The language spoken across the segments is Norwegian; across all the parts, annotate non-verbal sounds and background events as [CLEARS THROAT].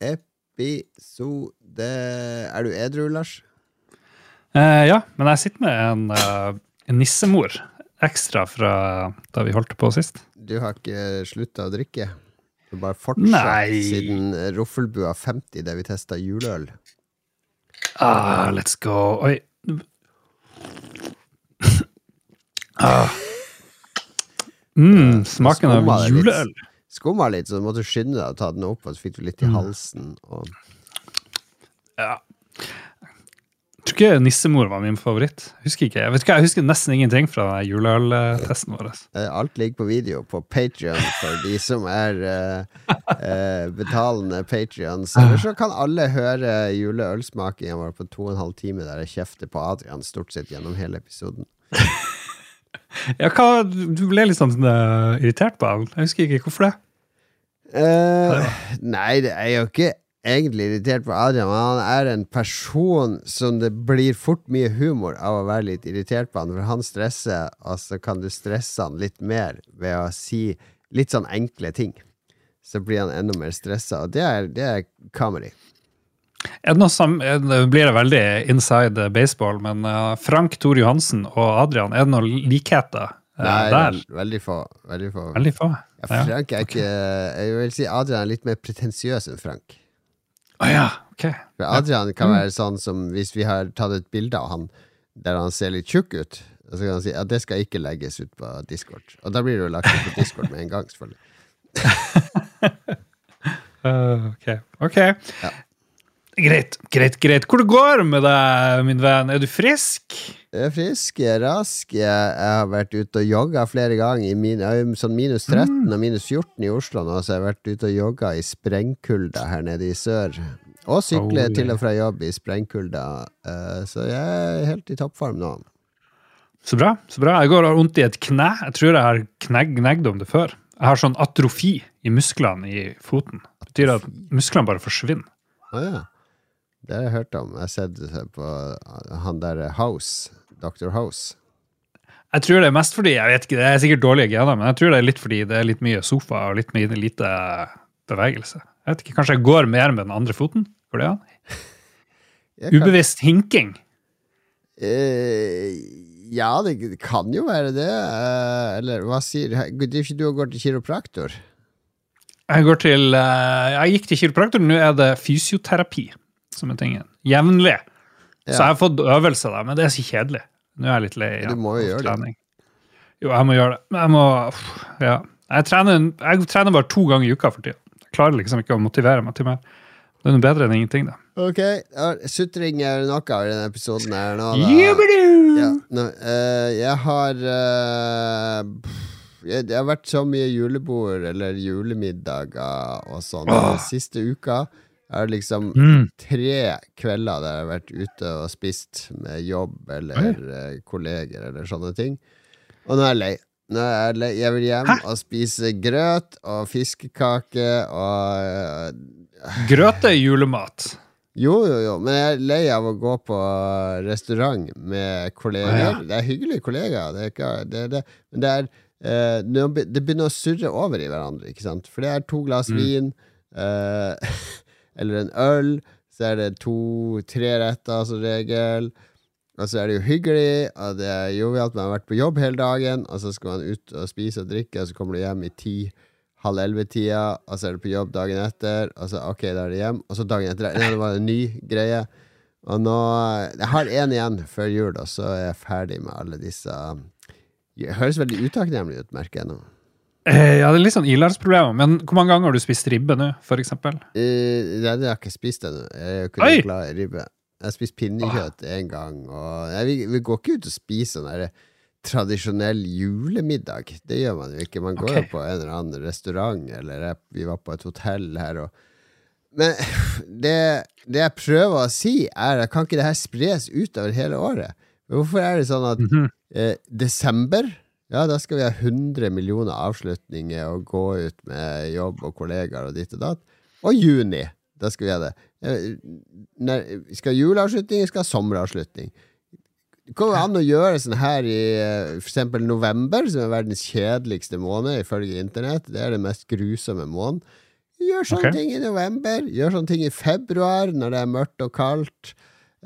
episode Er du edru, Lars? Eh, ja, men jeg sitter med en, eh, en nissemor ekstra fra da vi holdt på sist. Du har ikke slutta å drikke? Du bare fortsatt siden Roffelbua 50, der vi testa juleøl? Ah, let's go. Oi. Ah. Mm, smaken av juleøl. Skumma litt, så du måtte skynde deg å ta den opp, og så fikk du litt Mm. i halsen. Og Ja. Jeg tror ikke nissemor var min favoritt. Husker ikke. Jeg vet ikke, jeg husker nesten ingenting fra juleøltesten vår. Eh, Alt ligger på video på Patrion for de som er uh, betalende Patrions. Eller så kan alle høre juleølsmakingen vår på to og en halv time, der jeg kjefter på Adrian stort sett gjennom hele episoden. [LAUGHS] Ja, hva, du ble litt sånn uh, irritert på ham. Jeg husker ikke hvorfor det. Eh, nei, det er jo ikke egentlig irritert på Adrian, men han er en person som det blir fort mye humor av å være litt irritert på han, for han stresser, og så kan du stresse han litt mer ved å si litt sånn enkle ting. Så blir han enda mer stressa, og det er, det er comedy. Som, det blir det veldig inside baseball, men eh, Frank Tor Johansen og Adrian, er det noen likheter eh, Nei, der? veldig få. Veldig få. Veldig få. Ja, Ja. Frank er ikke Jeg vil si Adrian er litt mer pretensiøs enn Frank. Oh, ja, ok. For Adrian kan Mm. være sånn som hvis vi har tatt et bilde av han der han ser litt tjukk ut, så kan han si at det skal ikke legges ut på Discord. Og da blir det jo lagt ut på Discord med en gang, selvfølgelig. uh, [LAUGHS] ok. ok. Greit, greit, greit. Hvor det går med deg, min venn? Er du frisk? Jeg er frisk, jeg er rask. Jeg, jeg har vært ute og jogga flere ganger. I min, sånn minus 13 og minus 14 i Oslo nå, så jeg har vært ute og jogga i sprengkulda her nede i sør. Og sykle Holy. til og fra jobb i sprengkulda. Eh, så jeg er helt i toppform nå. Så bra. så bra. Jeg går og har vondt i et kne. Jeg tror jeg har knegd om det før. Jeg har sånn atrofi i musklene i foten. Det betyr at musklene bare forsvinner. Oh, ja. Det har jeg hørt om. Jeg har sett på han der House. Dr. House. Jeg tror det er mest fordi, jeg vet ikke, det er sikkert dårlige gener, men jeg tror det er litt fordi det er litt mye sofa og litt mye lite bevegelse. Jeg vet ikke, Kanskje jeg går mer med den andre foten? Går det an? [LAUGHS] Kan- Ubevisst hinking. Uh, ja, det kan jo være det. Uh, eller hva sier Driver ikke du og går til kiropraktor? Jeg går til uh, Jeg gikk til kiropraktor, nå er det fysioterapi som er tingen. Jevnlig. Så Ja. jeg har fått øvelse, da, men det er så kjedelig. Nå er jeg litt lei Du må jo gjøre trening. det. Jo, jeg må gjøre det. Men jeg må Ja. Jeg trener, jeg trener bare to ganger i uka for tida. Jeg klarer liksom ikke å motivere meg til mer. Det er noe bedre enn ingenting, da. Ok, ja, Sutring er noe av denne episoden her nå. Ja, nå, uh, jeg har uh, jeg, Det har vært så mye julebord eller julemiddager og sånn den siste uka. Jeg har liksom Mm. tre kvelder der jeg har vært ute og spist med jobb eller Oi. kolleger eller sånne ting. Og nå er jeg lei. Nå er jeg, lei. jeg vil hjem Hæ? og spise grøt og fiskekake og eh, Grøt er julemat. Jo, jo, jo, men jeg er lei av å gå på restaurant med kolleger. Ja. Det er hyggelige kollegaer, det er ikke det, det. men det er eh, Det begynner å surre over i hverandre, ikke sant? For det er to glass Mm. vin, eh, [LAUGHS] eller en øl, så er det to-tre retter som regel. Og så er det jo hyggelig, og det er jovialt. Man har vært på jobb hele dagen, og så skal man ut og spise og drikke, og så kommer du hjem i ti halv elleve-tida, og så er du på jobb dagen etter, og så ok, da er det hjem, og så dagen etter Nei, det var en ny greie. Og nå Jeg har én igjen før jul, og så er jeg ferdig med alle disse Det høres veldig utakknemlig ut, merker jeg nå. Eh, ja, det er litt sånn ilandsproblemer. Men hvor mange ganger har du spist ribbe nå, for eksempel? Uh, det har jeg ikke spist ennå. Jeg er ikke Oi! glad i ribbe. Jeg har spist pinnekjøtt én gang, og nei, vi, vi går ikke ut og spiser sånn derre tradisjonell julemiddag. Det gjør man jo ikke. Man går jo okay. på en eller annen restaurant, eller jeg, vi var på et hotell her og Men [LAUGHS] det, det jeg prøver å si, er at kan ikke det her spres utover hele året? Hvorfor er det sånn at Mhm. eh, desember ja, da skal vi ha 100 millioner avslutninger og gå ut med jobb og kollegaer og ditt og datt. Og juni, da skal vi ha det. Eh, Når, vi skal ha juleavslutning, vi skal ha sommeravslutning. Det går an å gjøre sånn her i f.eks. for eksempel november, som er verdens kjedeligste måned ifølge internett. Det er den mest grusomme måneden. Gjør sånne okay. ting i november. Gjør sånne ting i februar, når det er mørkt og kaldt.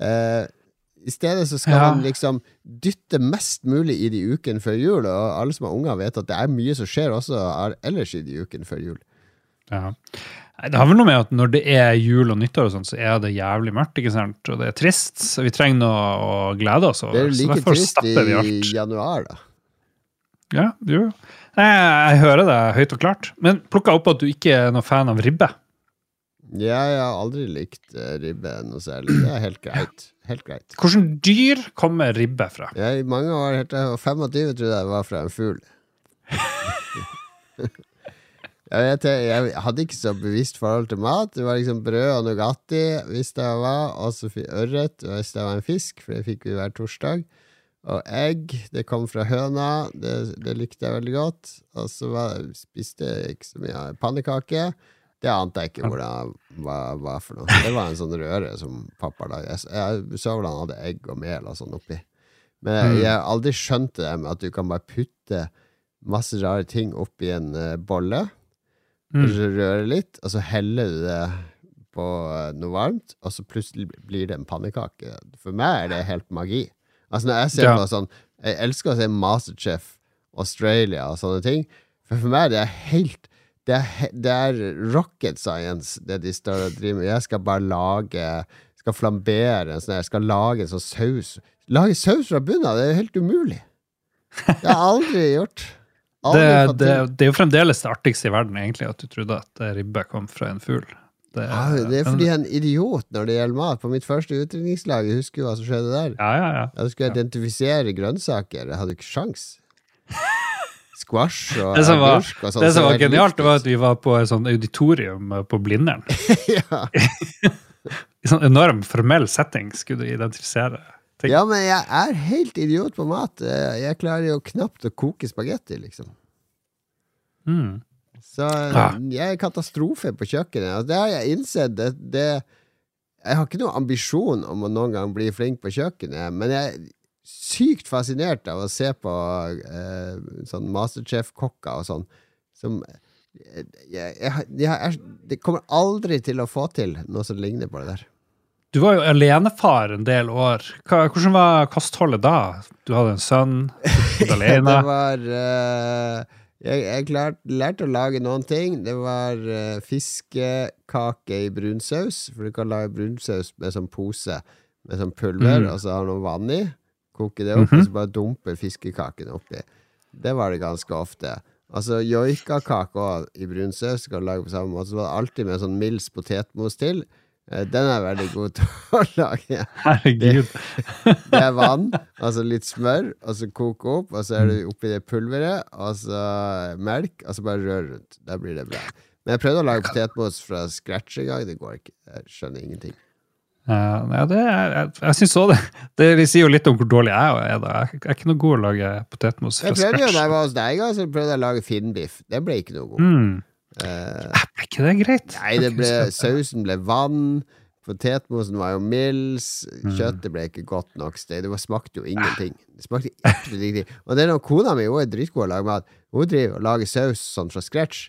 Eh, I stedet så skal Ja. man liksom dytte mest mulig i de ukene før jul, og alle som har unger, vet at det er mye som skjer også er- ellers i de ukene før jul. Ja. Det har vel noe med at når det er jul og nyttår, og sånn, så er det jævlig mørkt. ikke sant? Og det er trist, så vi trenger noe å glede oss over. Det er jo like trist i januar, da. Ja, jo. Jeg, jeg hører det høyt og klart. Men plukka opp at du ikke er noen fan av ribbe. Jeg har aldri likt eh, ribbe noe særlig. Det er helt greit. Helt greit. Hvilket dyr kommer ribbe fra? Jeg, I mange år, helt til jeg var 25, trodde jeg det var fra en fugl. [LAUGHS] jeg, jeg, hadde ikke så bevisst forhold til mat. Det var liksom brød og Nugatti visste jeg var, og så ørret hvis det var en fisk, for det fikk vi hver torsdag. Og egg, det kom fra høna, det, det likte jeg veldig godt. Og så spiste jeg ikke så mye pannekaker. pannekake. Det ante jeg ikke hvordan var, var for noe. Det var en sånn røre som pappa lagde. Jeg, så hvordan han hadde egg og mel og sånn oppi. Men jeg, Mm. jeg har aldri skjønt det med at du kan bare putte masse rare ting oppi en uh, bolle, Mm. og så røre litt, og så heller du det på uh, noe varmt, og så plutselig blir det en pannekake. For meg er det helt magi. Altså når jeg ser Ja. på sånn Jeg elsker å se Masterchef Australia og sånne ting. For for meg er det helt det er, det er rocket science, det de står og driver med. Jeg skal bare lage Skal flambere en sånn Jeg skal lage en sånn saus. Lage saus fra bunnen av, det er helt umulig. Det har jeg aldri gjort. [LAUGHS] Det, Aldri det, det, det er jo fremdeles det artigste i verden, egentlig, at du trodde at eh, ribbe kom fra en fugl. Det, Ja, det er fordi jeg er en idiot når det gjelder mat. På mitt første utdrikningslag, jeg husker du hva som skjedde der. Ja, ja, ja. Jeg skulle identifisere grønnsaker, jeg hadde ikke sjans. [LAUGHS] Squash og Det som var, og sånn. det som var helt genialt, det var at vi var på et sånt auditorium på Blindern. [LAUGHS] I [LAUGHS] sånn enorm formell setting skulle du identifisere ting. ja, men jeg er helt idiot på mat. Eh, Jeg klarer jo knapt å koke spagetti, liksom. Mm. Så jeg er katastrofe på kjøkkenet. Og det har jeg innsett. Det, det, jeg har ikke noen ambisjon om å noen gang bli flink på kjøkkenet, men jeg sykt fascinert av å se på eh, sånn Masterchef-kokker og sånn. Som jeg, jeg, jeg, jeg, Det kommer aldri til å få til noe som ligner på det der. Du var jo alenefar en del år. Hvordan var kostholdet da? Du hadde en sønn, [LAUGHS] du var alene. det var eh, Jeg, jeg klart, lærte å lage noen ting. Det var uh, fiskekake i brunsaus. For du kan lage brunsaus med sånn pose med sånn pulver, Mm. og så har du noe vann i. Koke det opp, Mhm. og så bare dumpe fiskekaken oppi. Det var det ganske ofte. Altså joikakake òg i brunsaus kan du lage på samme måte. Så var det alltid med sånn Mills potetmos til. Eh, Den er veldig god [LAUGHS] til å lage. Herregud. Det er vann, altså litt smør, og så koke opp, og så er det oppi det pulveret, og så melk, og så bare rør rundt. Da blir det bra. Men jeg prøvde å lage potetmos fra scratch en gang, det går ikke. Jeg skjønner ingenting. Ja, ja, det, er- jeg jeg syns òg det. [LAUGHS] Det sier jo litt om hvor dårlig jeg er. da. Jeg er ikke noe god å lage potetmos fra Jeg prøvde jo da jeg var hos deg så prøvde jeg å lage finnbiff. Det ble ikke noe god. Mm. Eh, Er ikke det greit? nei, det ble, sausen ble vann, potetmosen var jo Mills, kjøttet ble ikke godt nok. Det smakte jo ingenting. Det smakte ingenting. Og det er når kona mi hun er dritgod å lage mat. Hun driver og lager saus sånn fra scratch.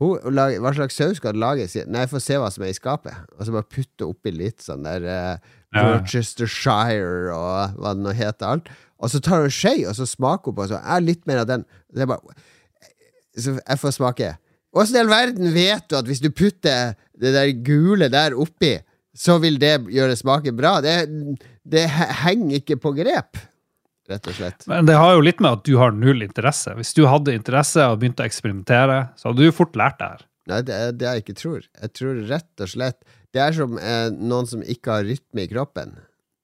Hva slags saus skal du lage? Sier- Nei, jeg får se hva som er i skapet. Og så bare putte oppi litt sånn der uh. Worcestershire og hva det nå heter alt. Og så tar hun skje, og så smaker hun på, og så er litt mer av den. Det er bare Så jeg får smake. Åssen i all verden vet du at hvis du putter det der gule der oppi, så vil det gjøre smaken bra? Det, det henger ikke på grep, rett og slett. Men det har jo litt med at du har null interesse. Hvis du hadde interesse og begynte å eksperimentere, så hadde du fort lært det her. Nei, det er det jeg ikke tror. Jeg tror rett og slett Det er som eh, noen som ikke har rytme i kroppen.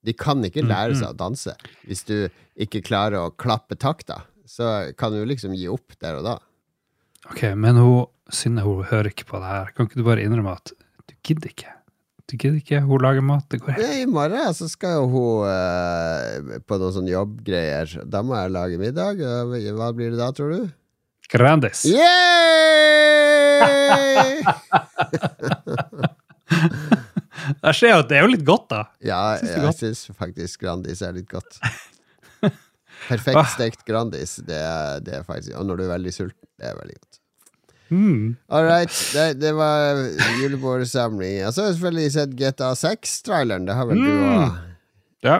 De kan ikke lære seg å danse. Hvis du ikke klarer å klappe takta, så kan du liksom gi opp der og da. Ok, men hun, Synne hun hører ikke på det her. Kan ikke du bare innrømme at du gidder ikke? Du gidder ikke, hun lager mat, det går helt I morgen så skal jo hun eh, på noen sånne jobbgreier. Da må jeg lage middag. Hva blir det da, tror du? Grandis. Yay! [LAUGHS] Jeg ser jo det er jo litt godt, da. Ja, Syns du jeg godt? syns faktisk Grandis er litt godt. [LAUGHS] Perfekt stekt Grandis, det det er faktisk Og når du er veldig sulten, det er veldig godt. Mm. All right, det, det var julebordsamling. Og så har jeg selvfølgelig sett GTA 6-traileren. Det har vel du Mm. òg. Ja.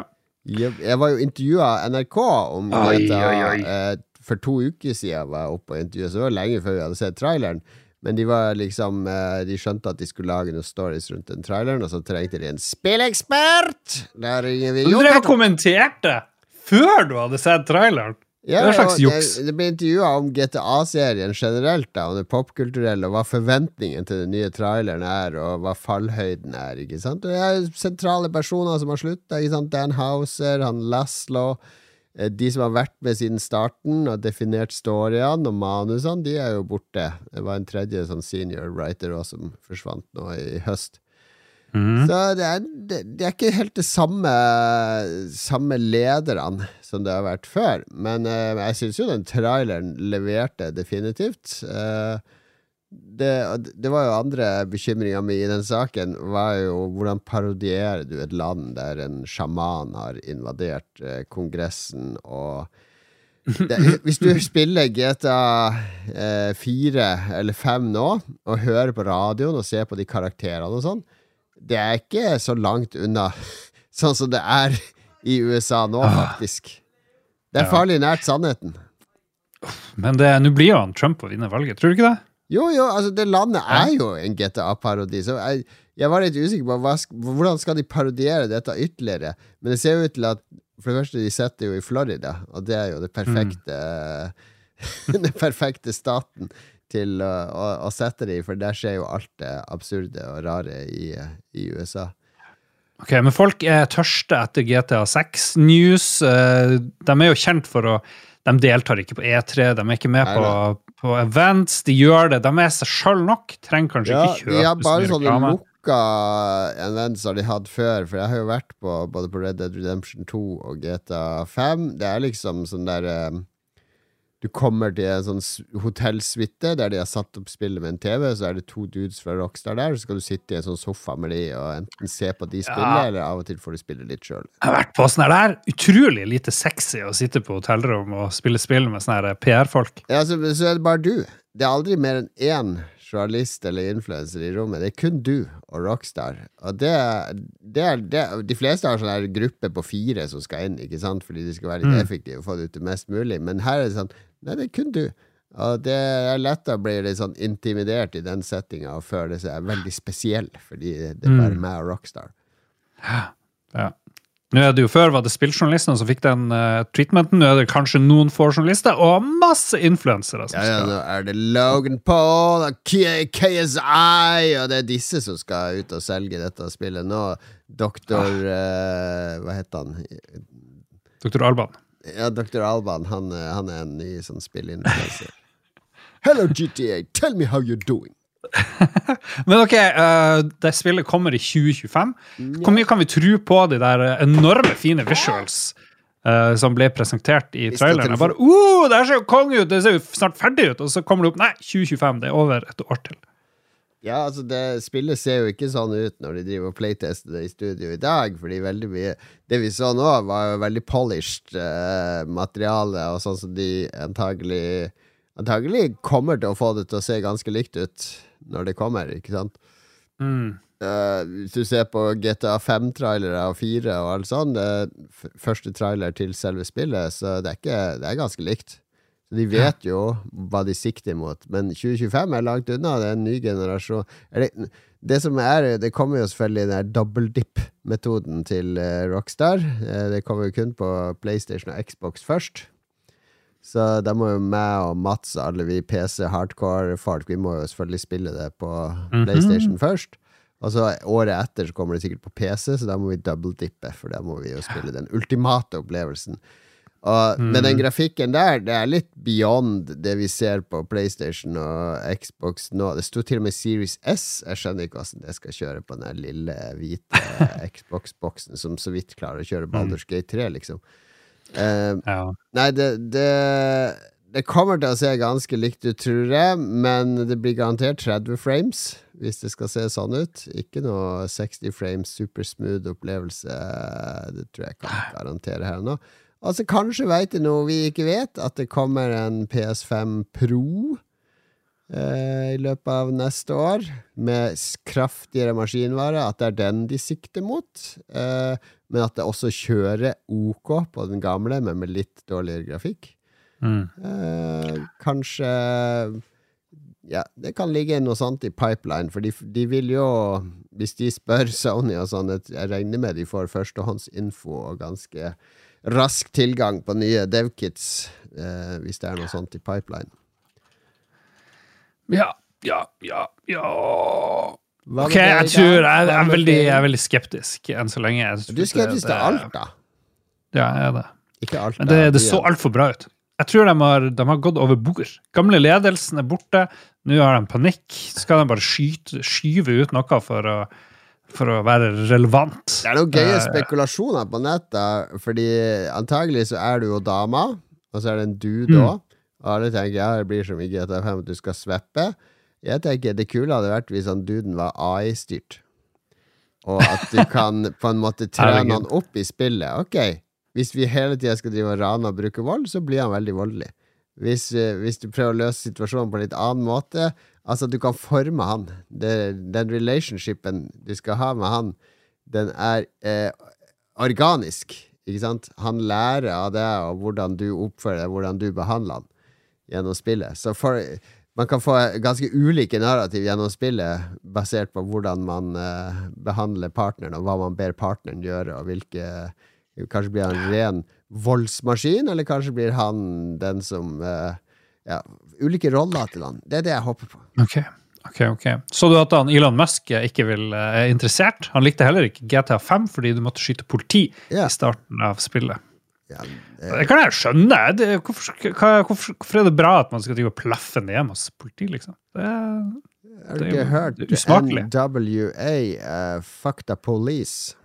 Jeg, jeg var jo intervjua NRK om Oi, GTA oi, oi. eh, for to uker siden. var jeg oppe og intervjuet, så det var lenge før vi hadde sett traileren. Men de var liksom eh, De skjønte at de skulle lage noen stories rundt den traileren, og så trengte de en spillekspert! Der ringer vi Du drev og kommenterte før du hadde sett traileren! Ja, Det er en slags juks. Det, det ble intervjua om GTA-serien generelt, da, om det popkulturelle, og hva forventningen til den nye traileren er, og hva fallhøyden er. ikke sant? Og Det er sentrale personer som har slutta. Dan Houser, han Laszlo. eh, De som har vært med siden starten og definert storyene og manusene, de er jo borte. Det var en tredje sånn senior writer også, som forsvant nå i høst. Mm. Så det er, det, det er ikke helt det samme Samme lederne som det har vært før. Men uh, jeg syns jo den traileren leverte definitivt. Uh, det, det var jo andre bekymringa mi i den saken, var jo hvordan parodierer du et land der en sjaman har invadert uh, Kongressen og det, hvis du spiller GTA eh, 4 eller 5 nå, og hører på radioen og ser på de karakterene og sånn, det er ikke så langt unna [LAUGHS] sånn som det er i USA nå, faktisk. Det er farlig nært sannheten. Men det- nå blir jo han Trump å vinne valget, tror du ikke det? Jo, jo, altså, det landet er jo en GTA-parodi, så jeg, jeg var litt usikker på hva, hvordan skal de parodiere dette ytterligere. Men det ser jo ut til at for det første, de setter jo i Florida, og det er jo det perfekte [LAUGHS] Den perfekte staten til å, å, å sette det i, for der skjer jo alt det absurde og rare i, i USA. Ok, Men folk er tørste etter GTA 6 News. eh, De er jo kjent for å De deltar ikke på E3, de er ikke med på, på events. De gjør det. De er seg sjøl nok. Trenger kanskje Ja, ikke de har kjøpe bare sånne reklame. lukka events som de hadde før, for jeg har jo vært på både på Red Dead Redemption 2 og GTA 5. Det er liksom sånn der eh, Du kommer til en sånn hotellsuite der de har satt opp spillet med en TV, så er det to dudes fra Rockstar der, så skal du sitte i en sånn sofa med de og enten se på de spille, Ja. eller av og til får du spille litt sjøl. Jeg har vært på sånn her, Det er utrolig lite sexy å sitte på hotellrom og spille spill med sånne PR-folk. Ja, så, så er det bare du. Det er aldri mer enn én journalist eller influenser i rommet. Det er kun du og Rockstar. Og det, det det, De fleste har sånn her gruppe på fire som skal inn, ikke sant? fordi de skal være litt Mm. effektive og få det ut det mest mulig. Men her er det sånn Nei, det er kun du. Og det er lett å bli litt sånn intimidert i den settinga og føle seg veldig spesiell, fordi det er bare Mm. meg og Rockstar. Ja. Nå er det jo Før var det spilljournalistene som fikk den uh, treatmenten. Nå er det kanskje noen få journalister og masse influensere. Ja, ja, nå er det Logan Paul og KSI, og det er disse som skal ut og selge dette spillet nå. Doktor eh, Hva heter han? Doktor Alban. Ja, Dr. Alban. Han, eh, han er en ny sånn spillinfluenser. Hello, GTA. Tell me how you're doing. [LAUGHS] Men ok, uh, det spillet kommer i 2025. Hvor mye kan vi tro på de der enorme fine visuals uh, som ble presentert i traileren? Bare, uh, det her ser jo konge ut, det ser jo snart ferdig ut, og så kommer det opp Nei, 2025. Det er over et år til. Ja, altså det Spillet ser jo ikke sånn ut når de driver og playtester det i studio i dag, fordi veldig mye Det vi så nå, var jo veldig polished eh, materiale, og sånn som de antagelig Antagelig kommer til å få det til å se ganske likt ut når det kommer, ikke sant? Mm. Eh, hvis du ser på GTA 5-trailere og 4 og alt sånt, det er første trailer til selve spillet, så det er, ikke, det er ganske likt. Så De vet jo hva de sikter mot, men 2025 er langt unna. Det er en ny generasjon. Er det, som er, det kommer jo selvfølgelig den double dip-metoden til eh, Rockstar. Eh, det kommer jo kun på PlayStation og Xbox først. Så da må jo meg og Mats og alle vi PC-hardcore-folk Vi må jo selvfølgelig spille det på PlayStation først. Og så året etter så kommer det sikkert på PC, så da må vi double-dippe, for da må vi jo spille den ultimate opplevelsen. Og, Men den grafikken der, det er litt beyond det vi ser på PlayStation og Xbox nå. Det sto til og med Series S. Jeg skjønner ikke hvordan det skal kjøre på den lille, hvite [LAUGHS] Xbox-boksen som så vidt klarer å kjøre Baldur's Gate 3, liksom. Uh, Ja. Nei, det, det Det kommer til å se ganske likt ut, tror jeg, men det blir garantert 30 frames, hvis det skal se sånn ut. Ikke noe 60 frames supersmooth opplevelse. Det tror jeg kan garantere her nå. Altså, kanskje veit du noe vi ikke vet, at det kommer en PS5 Pro. eh, i løpet av neste år, med kraftigere maskinvare. At det er den de sikter mot. Eh, men at det også kjører OK på den gamle, men med litt dårligere grafikk. Mm. Eh, kanskje Ja, det kan ligge noe sånt i pipeline, for de, de vil jo Hvis de spør Sony og sånn, jeg- jeg regner med de får førstehåndsinfo og ganske rask tilgang på nye devkits, eh, hvis det er noe sånt i pipeline. Ja, ja, ja, ja Ok, jeg tror jeg, er veldig, jeg er veldig skeptisk enn så lenge. Du er skeptisk til alt, da. Ja, jeg er det. Ikke alt. Men det, det så altfor bra ut. Jeg tror de har, de har gått over bord. Gamle ledelsen er borte. Nå har de panikk. Skal de bare skyte, skyve ut noe for å, for å være relevant. Det er noen gøye Eh, spekulasjoner på nettet, fordi antagelig så er du jo dama, og så er det en dude Mm. Og alle tenker ja, det blir så mye GTA5 at du skal sveppe. Jeg tenker det kule hadde vært hvis han duden var AI-styrt. Og at du [LAUGHS] kan på en måte trene han opp i spillet. Ok, hvis vi hele tida skal drive og rane og bruke vold, så blir han veldig voldelig. Hvis, eh, hvis du prøver å løse situasjonen på en litt annen måte Altså, du kan forme han. Det, den relationshipen du skal ha med han, den er eh, organisk. Ikke sant? Han lærer av det, og hvordan du oppfører deg, hvordan du behandler han gjennom spillet. Så for, man kan få ganske ulike narrativ gjennom spillet, basert på hvordan man eh, behandler partneren, og hva man ber partneren gjøre, og hvilke Kanskje blir han ren voldsmaskin, eller kanskje blir han den som uh, Ja, ulike roller til han. Det er det jeg håper på. Ok, ok, ok. Så du at han Elon Musk ikke vil, eh, er interessert? Han likte heller ikke GTA 5 fordi du måtte skyte politi yeah. i starten av spillet. Ja, Det kan jeg skjønne. Det, hvorfor, hva, hvorfor, hvorfor er det bra at man skal drive og plaffe ned masse politi, liksom? Det, er- Har du Det er er usmakelig. NWA, uh, Fuck the Police?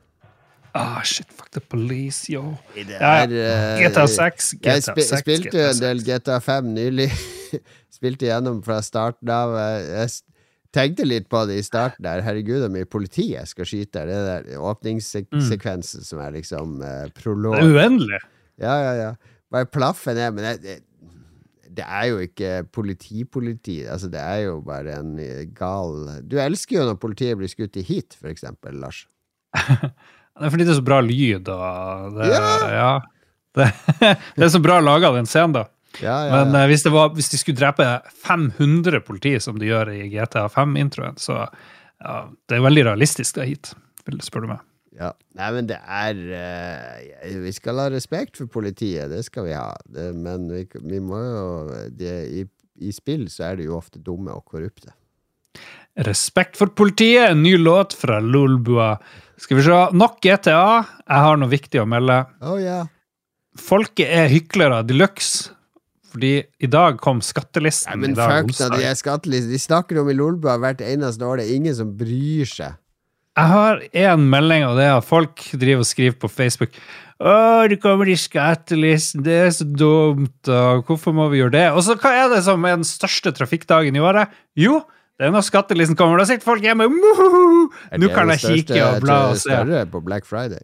Ah, shit, fuck the police, yo. Ja, er, eh, GTA 6, GTA Jeg spil 6, spilte GTA en del GTA 5 nylig. [LAUGHS] spilte gjennom fra starten av. Jeg tenkte litt på det i starten der. Herregud, hvor mye politi jeg skal skyte. Det er der åpningssekvensen som er liksom uh, prolog. Det er uendelig. Ja, ja, ja. Bare plaffe ned. Men det, det, er jo ikke politipoliti. Altså, det er jo bare en eh, gal Du elsker jo når politiet blir skutt i heat, for eksempel, Lars. [LAUGHS] Det er fordi det er så bra lyd, og det, yeah. ja. Det, [LAUGHS] det er så bra laga, den scenen, da. Ja, ja, Men eh, hvis, det var, hvis de skulle drepe 500 politi, som de gjør i GTA 5-introen, så ja, det er veldig realistisk, det hit, vil du spørre meg. ja. Nei, men det er uh, Vi skal ha respekt for politiet, det skal vi ha. Det, men vi, vi må jo det, i, I spill så er de jo ofte dumme og korrupte. Respekt for politiet, en ny låt fra Lolbua. Skal vi se, nok GTA. Jeg har noe viktig å melde. Å ja. Folket er hyklere de luxe. Fordi i dag kom skattelisten. skattelisten. men fuck da, de er skattelisten. De snakker om i Lolbua hvert eneste år. Det er ingen som bryr seg. Jeg har én melding, og det er at folk driver og skriver på Facebook Å, det kommer i skattelisten, det er så dumt, og hvorfor må vi gjøre det? Og så hva er det som er den største trafikkdagen i året? Jo, det er når skattelisten kommer. Da sitter folk hjemme Nå kan jeg kikke og bla og det er det på Black Friday.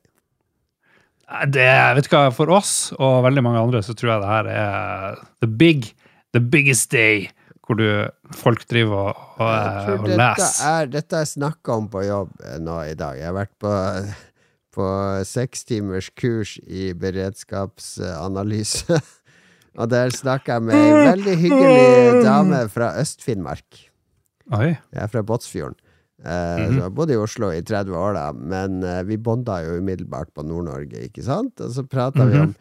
Det, vet du hva, For oss og veldig mange andre så tror jeg det her er the big, the biggest day, hvor du, folk driver og, og, og dette leser. er Dette er snakka om på jobb eh, nå i dag. Jeg har vært på, på seks timers kurs i beredskapsanalyse. [LAUGHS] Og der snakka jeg med ei veldig hyggelig dame fra Øst-Finnmark. Oi. Jeg er fra Båtsfjorden. Uh, mm -hmm. så Jeg bodde i Oslo i 30 år, da, men uh, vi bonda jo umiddelbart på Nord-Norge, ikke sant? Og så prata vi Mhm. om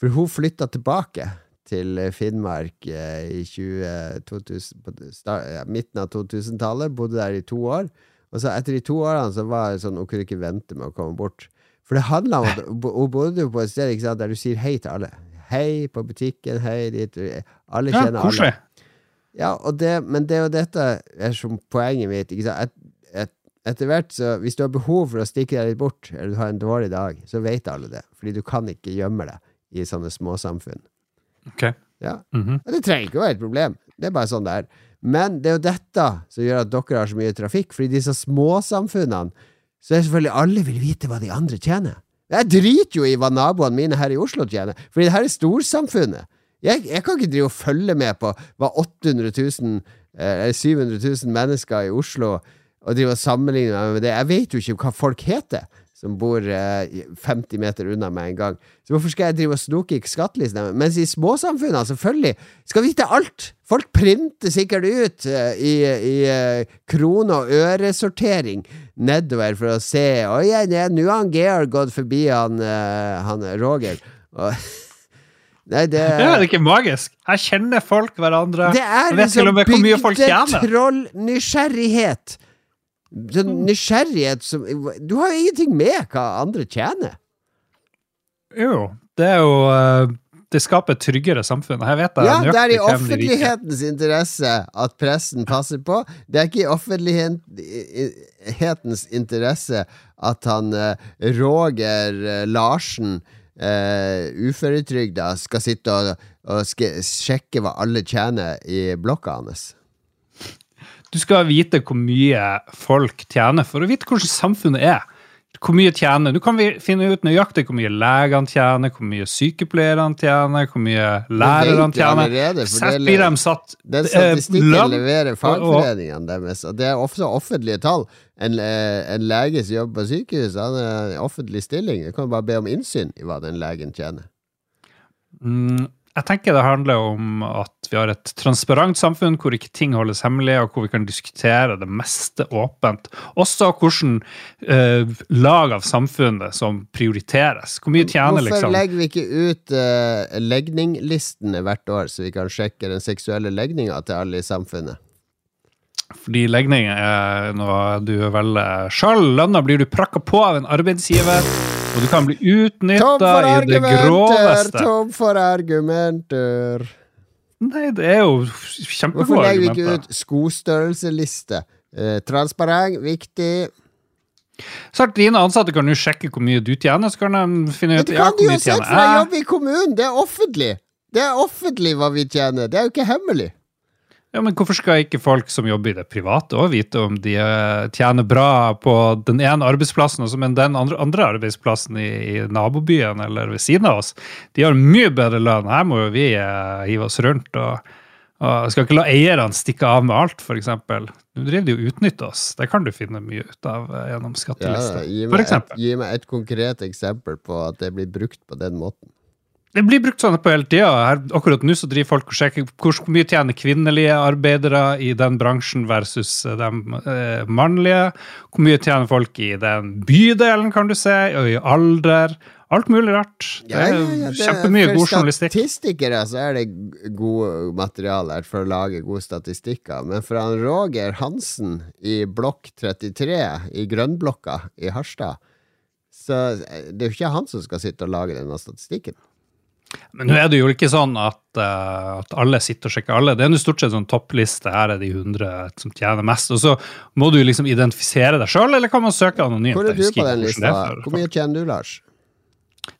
For hun flytta tilbake til eh, Finnmark uh, i 20, 2000, start, ja, midten av 2000-tallet, bodde der i to år. Og så etter de to årene så var det sånn hun kunne ikke vente med å komme bort. For det handla om at [LAUGHS] hun bodde jo på et sted sant, der du sier hei til alle. Hei på butikken, hei dit. Alle Ja, kjenner alle. Ja, det, men det er jo dette er som poenget mitt. Et, et, etter hvert, så hvis du har behov for å stikke deg litt bort, eller du har en dårlig dag, så vet alle det. Fordi du kan ikke gjemme deg i sånne småsamfunn. Ok. Ja. Mm -hmm. det trenger ikke å være et problem. Det er bare sånn det er. Men det er jo dette som gjør at dere har så mye trafikk. Fordi disse småsamfunnene, så er selvfølgelig alle vil vite hva de andre tjener. Jeg driter jo i hva naboene mine her i Oslo tjener, fordi det her er storsamfunnet. Jeg, jeg kan ikke drive og følge med på hva 800 000 eh, 700 000 mennesker i Oslo og drive og sammenligne meg med det. Jeg vet jo ikke hva folk heter som bor eh, 50 meter unna meg en gang. Så hvorfor skal jeg drive og snoke i skattelistene? Mens i småsamfunnene, selvfølgelig, skal vite alt! Folk printer sikkert ut eh, i, i eh, krone- og øresortering nedover for å se Oi, nå har han Georg gått forbi han, eh, han Roger. Og, [LAUGHS] nei, det [LAUGHS] er, det er ikke magisk. Her kjenner folk hverandre. Det er liksom bygdetroll-nysgjerrighet. Sånn nysgjerrighet som Du har jo ingenting med hva andre tjener. Jo, det er jo eh, Det skaper et tryggere samfunn. Her vet jeg Ja, det er i offentlighetens interesse at pressen passer på. Det er ikke i offentlighetens interesse at han eh, Roger eh, Larsen, uh, uføretrygda, skal sitte og, og ske, sjekke hva alle tjener i blokka hans. Du skal vite hvor mye folk tjener for å vite hvordan samfunnet er. Hvor mye tjener Du kan vi finne ut nøyaktig hvor mye legene tjener, hvor mye sykepleierne tjener, hvor mye lærerne tjener. det- blir de satt Den eh, statistikken eh, leverer fagforeningene deres, og det er også offentlige tall. En, eh, en lege som jobber på sykehus, han er en offentlig stilling. Jeg kan bare be om innsyn i hva den legen tjener. Mm, jeg tenker det handler om at vi har et transparent samfunn hvor ikke ting holdes hemmelig, og hvor vi kan diskutere det meste åpent. Også hvordan uh, lag av samfunnet som prioriteres. Hvor mye tjener Hvorfor liksom legger vi ikke ut uh, legninglistene hvert år, så vi kan sjekke den seksuelle legninga til alle i samfunnet? Fordi legning er noe du velger sjøl. Lønna blir du prakka på av en arbeidsgiver, og du kan bli utnytta i det groveste. Tom for argumenter! Nei, det er jo Hvorfor legger vi ikke argumenter. ut skostørrelseliste? Eh, transparent, viktig. Sagt dine ansatte kan jo sjekke hvor mye du tjener, så kan de finne ut det ja, kan de hvor jo mye sett, tjener jeg. jobber i kommunen! Det er offentlig! Det er offentlig hva vi tjener, det er jo ikke hemmelig. Ja, men hvorfor skal ikke folk som jobber i det private òg vite om de eh, tjener bra på den ene arbeidsplassen, men den andre, andre arbeidsplassen i, i nabobyen eller ved siden av oss, de har mye bedre lønn. Her må jo vi eh, hive oss rundt og, og skal ikke la eierne stikke av med alt, f.eks. Nå driver de og utnytter oss. Det kan du finne mye ut av gjennom gjennom Ja, gi, meg et, gi meg et konkret eksempel på at det blir brukt på den måten. Det blir brukt sånn på hele tida. Akkurat nå så driver folk og sjekker hvor mye tjener kvinnelige arbeidere i den bransjen versus eh, de eh, mannlige. Hvor mye tjener folk i den bydelen, kan du se, og i alder. Alt mulig rart. Det er det- kjempemye god journalistikk. For statistikere så er det gode materialer for å lage gode statistikker. Men for han Roger Hansen i blokk 33 i Grønnblokka i Harstad, så eh, det er jo ikke han som skal sitte og lage denne statistikken. Men nå er det jo ikke sånn at, uh, at alle sitter og sjekker alle. Det er jo stort sett sånn toppliste. Her er de 100 som tjener mest. Og så må du liksom identifisere deg sjøl, eller kan man søke anonymt? Hvor er du på den lista? for Hvor mye tjener du, Lars?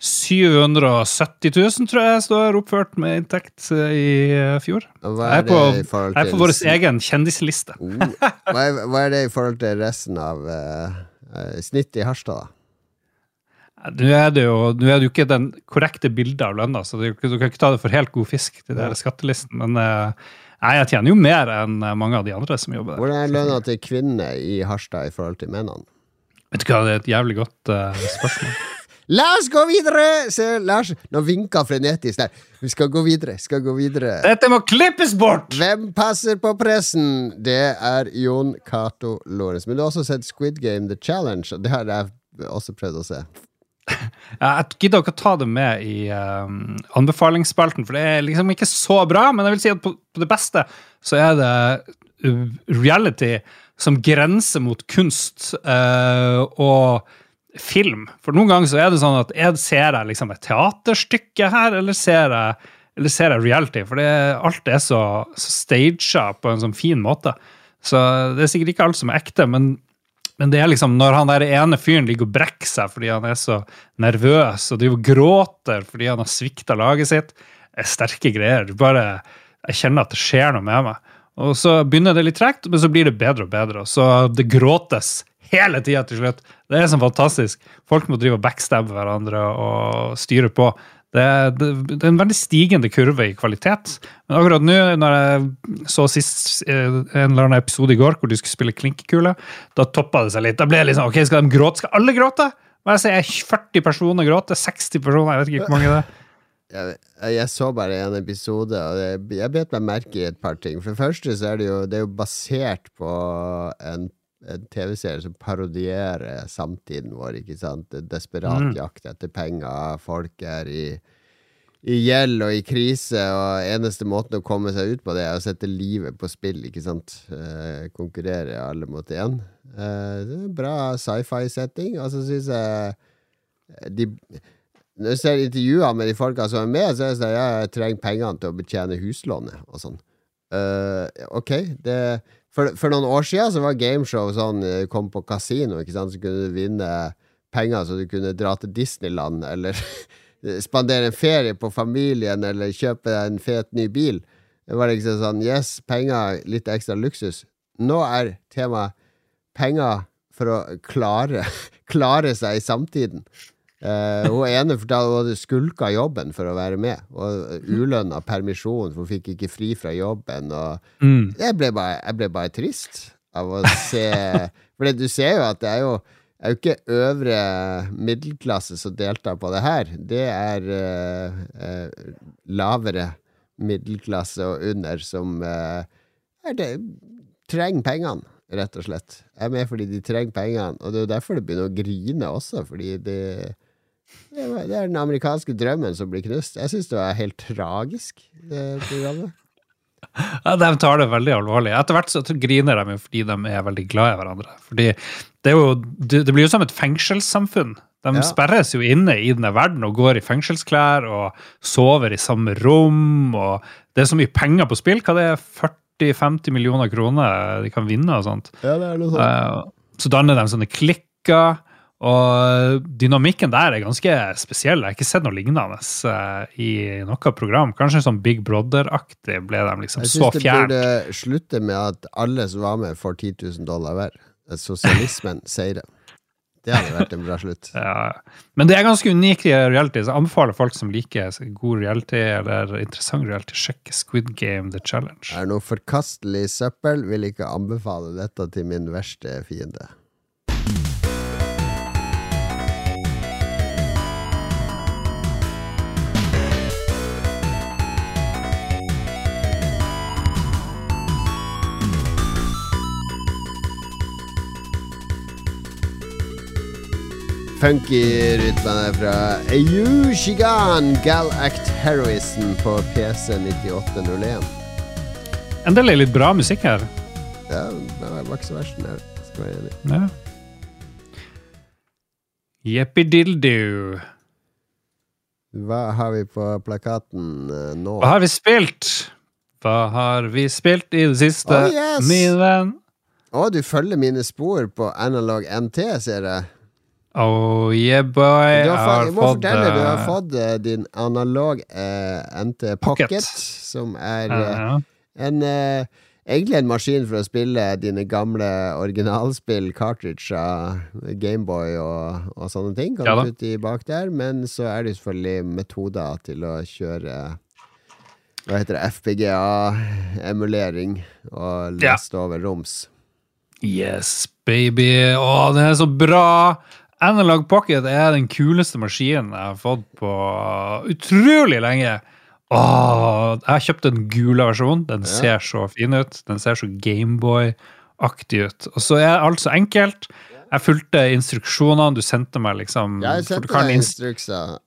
770 000, tror jeg står oppført med inntekt eh, i eh, fjor. Hva Jeg er på, det jeg er på til vår egen kjendisliste. Oh. Hva er, hva er det i forhold til resten av uh, snittet i Harstad, da? Nå er det jo er det jo ikke den korrekte bildet av lønna, så du, du kan ikke ta det for helt god fisk, til der skattelisten. Men eh, nei, jeg tjener jo mer enn eh, mange av de andre som jobber der. Hvordan er lønna til kvinner i Harstad i forhold til mennene? Vet du hva, det er et jævlig godt uh, spørsmål. [LAUGHS] La oss gå videre! Se, Lars, nå vinka frenetisk der. Vi skal gå videre, skal gå videre. Dette må klippes bort! Hvem passer på pressen? Det er Jon Cato Lorentz. Men du har også sett Squid Game The Challenge, og det har jeg også prøvd å se. Jeg gidder ikke å ta det med i um, anbefalingsspalten, for det er liksom ikke så bra. Men jeg vil si at på, på det beste så er det uh, reality som grenser mot kunst uh, og film. For noen ganger så er det sånn at jeg ser jeg liksom et teaterstykke her, eller ser jeg, eller ser jeg reality? For det, alt er så, så staged på en sånn fin måte. Så det er sikkert ikke alt som er ekte, men men det er liksom når han der ene fyren ligger og brekker seg fordi han er så nervøs og driver og gråter fordi han har svikta laget sitt, det er sterke greier. Du bare, Jeg kjenner at det skjer noe med meg. Og så begynner det litt tregt, men så blir det bedre og bedre. Så det gråtes hele tida til slutt. Det er så fantastisk. Folk må drive og backstabbe hverandre og styre på. Det det, det er en veldig stigende kurve i kvalitet. Men akkurat nå, når jeg så sist eh, en eller annen episode i går hvor de skulle spille klinkekule, da toppa det seg litt. Da ble det liksom, ok, Skal de gråte? Skal alle gråte? Hva jeg sier, 40 personer gråter? 60 personer? Jeg vet ikke hvor mange det er. [LAUGHS] Jeg, jeg så bare en episode, og jeg, jeg bet meg merke i et par ting. For det første så er det jo, det er jo basert på en, en TV-serie som parodierer samtiden vår, ikke sant? Desperat Mm. jakt etter penger, folk er i, i gjeld og i krise, og eneste måten å komme seg ut på det, er å sette livet på spill, ikke sant? Eh, konkurrere alle mot én. Eh, bra sci-fi-setting, og så syns jeg de når jeg ser intervjuer med de folka som er med, så er det sånn jeg trenger pengene til å betjene huslånet og sånn. Uh, ok, det for, for noen år siden så var gameshow sånn eh, Kom på kasino, ikke sant, så kunne du vinne penger så du kunne dra til Disneyland, eller [LAUGHS] spandere en ferie på familien, eller kjøpe en fet ny bil. Det var liksom sånn Yes, penger, litt ekstra luksus. Nå er temaet penger for å klare, [LAUGHS] klare seg i samtiden. Eh, hun ene fortalte hun hadde skulka jobben for å være med. Og ulønna permisjon, for hun fikk ikke fri fra jobben. Og Mm. jeg ble bare, jeg ble bare trist av å se For du ser jo at det er jo, er jo ikke øvre middelklasse som deltar på det her. Det er uh, uh, lavere middelklasse og under som det, trenger pengene, rett og slett. Jeg er med fordi de trenger pengene, og det er jo derfor det begynner å grine også, fordi det det er den amerikanske drømmen som blir knust. Jeg syns det var helt tragisk, det programmet. Ja, de tar det veldig alvorlig. Etter hvert så griner de jo fordi de er veldig glad i hverandre. Fordi det, jo, det, det blir jo som et fengselssamfunn. De Ja. sperres jo inne i denne verden og går i fengselsklær og sover i samme rom. og Det er så mye penger på spill. Hva det er 40-50 millioner kroner de kan vinne og sånt. Ja, det er noe sånt. Eh, Så danner de sånne klikker. Og dynamikken der er ganske spesiell. Jeg har ikke sett noe lignende eh, i noe program. Kanskje sånn Big Brother-aktig ble de liksom Jeg så syns det burde slutte med at alle som var med, får 10 000 dollar hver. Sosialismen [LAUGHS] sier det. Det hadde vært en bra slutt. [LAUGHS] Ja. Men det er ganske unikt i reality, så jeg anbefaler folk som liker god reality eller interessant reality, sjekke Squid Game The Challenge. Er noe forkastelig søppel, vil ikke anbefale dette til min verste fiende. Funky rytmene fra Ayushigan Gal Act Heroism på PC 9801. En del er litt bra musikk her. Ja, det var ikke så verst, den. Skal være enig. Ja. Jeppidildu. Hva har vi på plakaten eh, nå? Hva har vi spilt? Hva har vi spilt i det siste, Oh, yes! min venn? Å, du følger mine spor på Analog NT, ser jeg. Oh yeah, boy. Du har Jeg må fortelle, du har eh, fått eh, din analog eh, NT Pocket, Pocket. som er eh, en eh, Egentlig en maskin for å spille dine gamle originalspill, cartridger, Gameboy og, og sånne ting. Kan Ja du putte i bak der, men så er det selvfølgelig metoder til å kjøre Hva heter det? FPGA-emulering og Ja. over roms. Yes, baby. Å, det er så bra! Analog Pocket er den kuleste maskinen jeg har fått på utrolig lenge. Åh, jeg har kjøpt den gule versjonen. Den Ja. ser så fin ut. Den ser så Gameboy-aktig ut. Og så er alt så enkelt. Jeg fulgte instruksjonene du sendte meg, liksom. Jeg sendte deg ins- instrukser.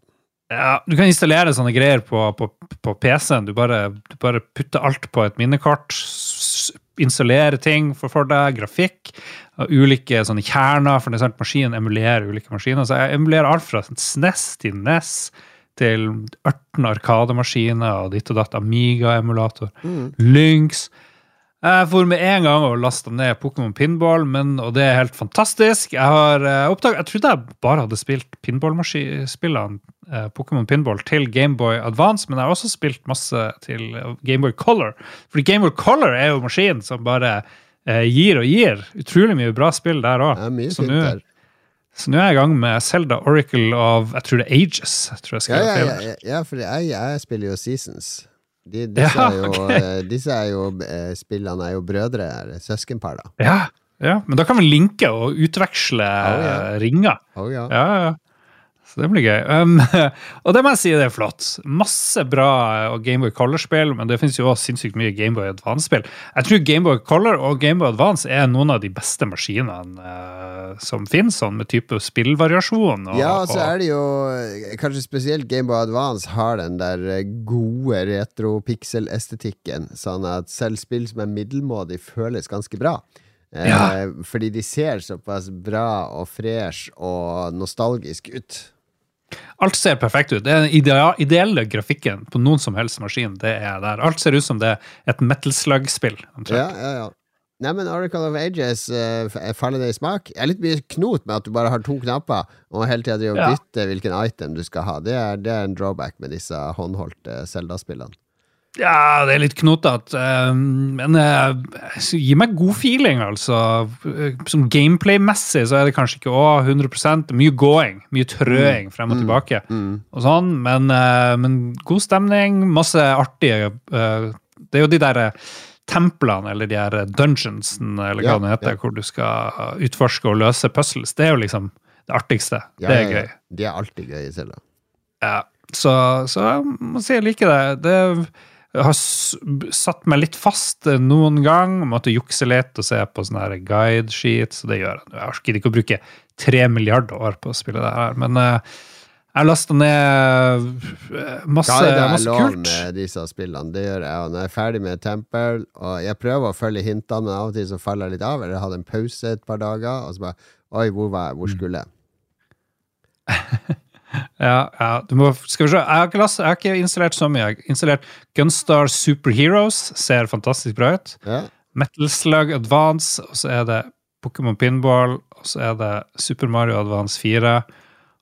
ja, du kan installere sånne greier på, på, på PC-en. Du du bare putter alt på et minnekort. Installere ting for, for deg, grafikk. Og ulike sånne kjerner, for det er sant, maskinen emulerer ulike maskiner. Så jeg emulerer alt fra sånn SNES til NES til 18 arkademaskiner og ditt og datt, Amiga-emulator, Mm. Lynx. Jeg for med en gang og lasta ned Pokémon Pinball, men, og det er helt fantastisk. Jeg har uh, oppdaget, jeg trodde jeg bare hadde spilt pinballspillene uh, Pokémon Pinball til Gameboy Advance, men jeg har også spilt masse til Gameboy Color. Fordi Gameboy Color er jo maskinen som bare uh, gir og gir. Utrolig mye bra spill der òg. Så nå. Så nå er jeg i gang med Zelda Oracle of jeg tror det er Ages. Jeg tror jeg Ja, ja, ja, ja, ja for jeg, jeg spiller jo Seasons. De, disse, Ja, er jo, ok. eh, disse er jo eh, Spillene er jo brødre, søskenpar, da. Ja, ja, men da kan vi linke og utveksle Oh, ja. ringer. Oh, ja. Så det blir gøy. Um, [LAUGHS] og det må jeg si det er flott. Masse bra eh, Gameboy Color-spill, men det finnes jo også sinnssykt mye Gameboy Advance-spill. Jeg tror Gameboy Color og Gameboy Advance er noen av de beste maskinene uh, som finnes, sånn med type spillvariasjon. Og, Ja, og så er det jo eh, Kanskje spesielt Gameboy Advance har den der eh, gode retro-pixel-estetikken, sånn at selv spill som er middelmådig, føles ganske bra. Eh, Ja. Fordi de ser såpass bra og fresh og nostalgisk ut. Alt ser perfekt ut. Det er den ideelle grafikken på noen som helst maskin. det er der. Alt ser ut som det er et metal slug-spill. Ja, ja, ja. Nei, men Oracle of Ages uh, faller det i smak? Jeg er litt mye knot med at du bare har to knapper, og hele tida driver og Ja. bytter hvilken item du skal ha. Det er, det er en drawback med disse håndholdte Zelda-spillene. Ja, det er litt knotete, eh, men eh, gi meg god feeling, altså. Eh, Som gameplay-messig så er det kanskje ikke å, 100% Mye gåing, mye trøing frem og tilbake. og sånn, men, men god stemning, masse artige Det er jo de der templene, eller de her dungeonsene, eller hva Ja, det heter, ja. hvor du skal utforske og løse puzzles. Det er jo liksom det artigste. Ja, det er gøy. De er alltid gøy i. Ja, så, så jeg må si jeg liker det. Det har satt meg litt fast eh, noen gang. Måtte jukse litt og se på sånne her guide-sheet, så det gjør jeg. Jeg orker ikke å bruke tre milliarder år på å spille det her, men eh, jeg lasta ned eh, masse, Guide er masse lov kult. med disse spillene. Det gjør jeg. Og når jeg er ferdig med Temple, og jeg prøver å følge hintene, men av og til så faller jeg litt av. Eller jeg hadde en pause et par dager, og så bare Oi, hvor var jeg? Hvor Mm. skulle jeg? [LAUGHS] Ja, ja, du må, skal vi se. Jeg har, ikke jeg har ikke installert så mye. Jeg har installert Gunstar Superheroes. Ser fantastisk bra ut. Ja. Metal Slug Advance, og så er det Pokémon Pinball, og så er det Super Mario Advance 4.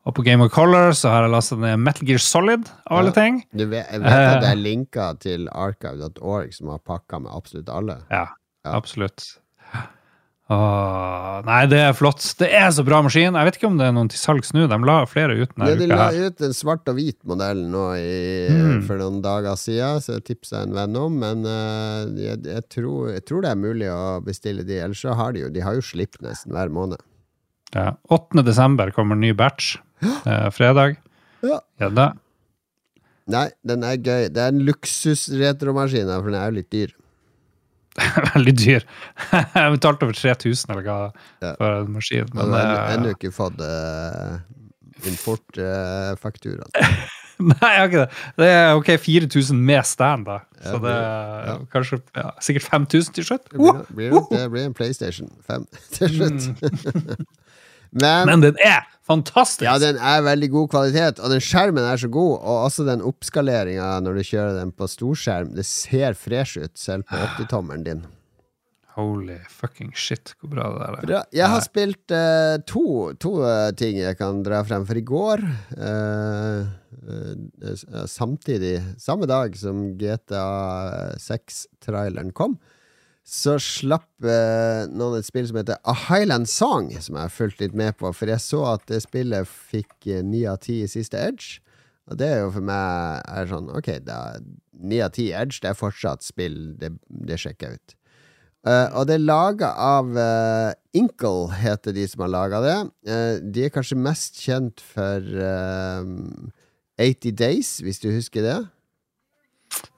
Og på Game of Color så har jeg lastet ned Metal Gear Solid, av alle Ja. ting. Du vet, vet at det Eh. er linker til archive.org som har pakka med absolutt alle. Ja, Ja. absolutt. Åh, nei, det er flott. Det er så bra maskin. Jeg vet ikke om det er noen til salgs nå. De la flere ut denne Ja, de uka la her. ut en svart og hvit modell nå i, Mm. for noen dager siden, så jeg tipsa en venn om. Men uh, jeg, jeg, tror, jeg tror det er mulig å bestille de. Ellers så har de jo De har jo slipp nesten hver måned. Ja. 8. desember kommer ny batch. [GASPS] Eh, fredag. Ja. Gjedde. Nei, den er gøy. Det er en luksus-retromaskin, for den er jo litt dyr. [LAUGHS] Veldig dyr. Jeg betalte over 3000 eller hva Ja. for en maskin. Men, Men, har eh, ennå ikke fått uh, importfaktura. [LAUGHS] Nei, jeg har ikke det. Det er ok 4000 med stand, da. Så det det ja. er kanskje ja, sikkert 5000 til slutt. det blir, blir, det blir en PlayStation 5 [LAUGHS] til slutt. Men, Men den er fantastisk! ja, den er veldig god kvalitet, og den skjermen er så god. Og også den oppskaleringa når du kjører den på storskjerm. Det ser fresh ut, selv på 80-tommeren din. Holy fucking shit, hvor bra det der er. Bra. Jeg har spilt uh, to, to uh, ting jeg kan dra frem. For i går, uh, eh, eh, samtidig, samme dag som GTA 6-traileren kom, så slapp eh, noen et spill som heter A Highland Song, som jeg har fulgt litt med på. For jeg så at det spillet fikk eh, ni av ti i siste Edge. Og det er jo for meg er sånn Ok, ni av ti Edge, det er fortsatt spill. Det, det sjekker jeg ut. Uh, og det er laga av uh, Inkle, heter de som har laga det. Uh, de er kanskje mest kjent for eh, 80 Days, hvis du husker det.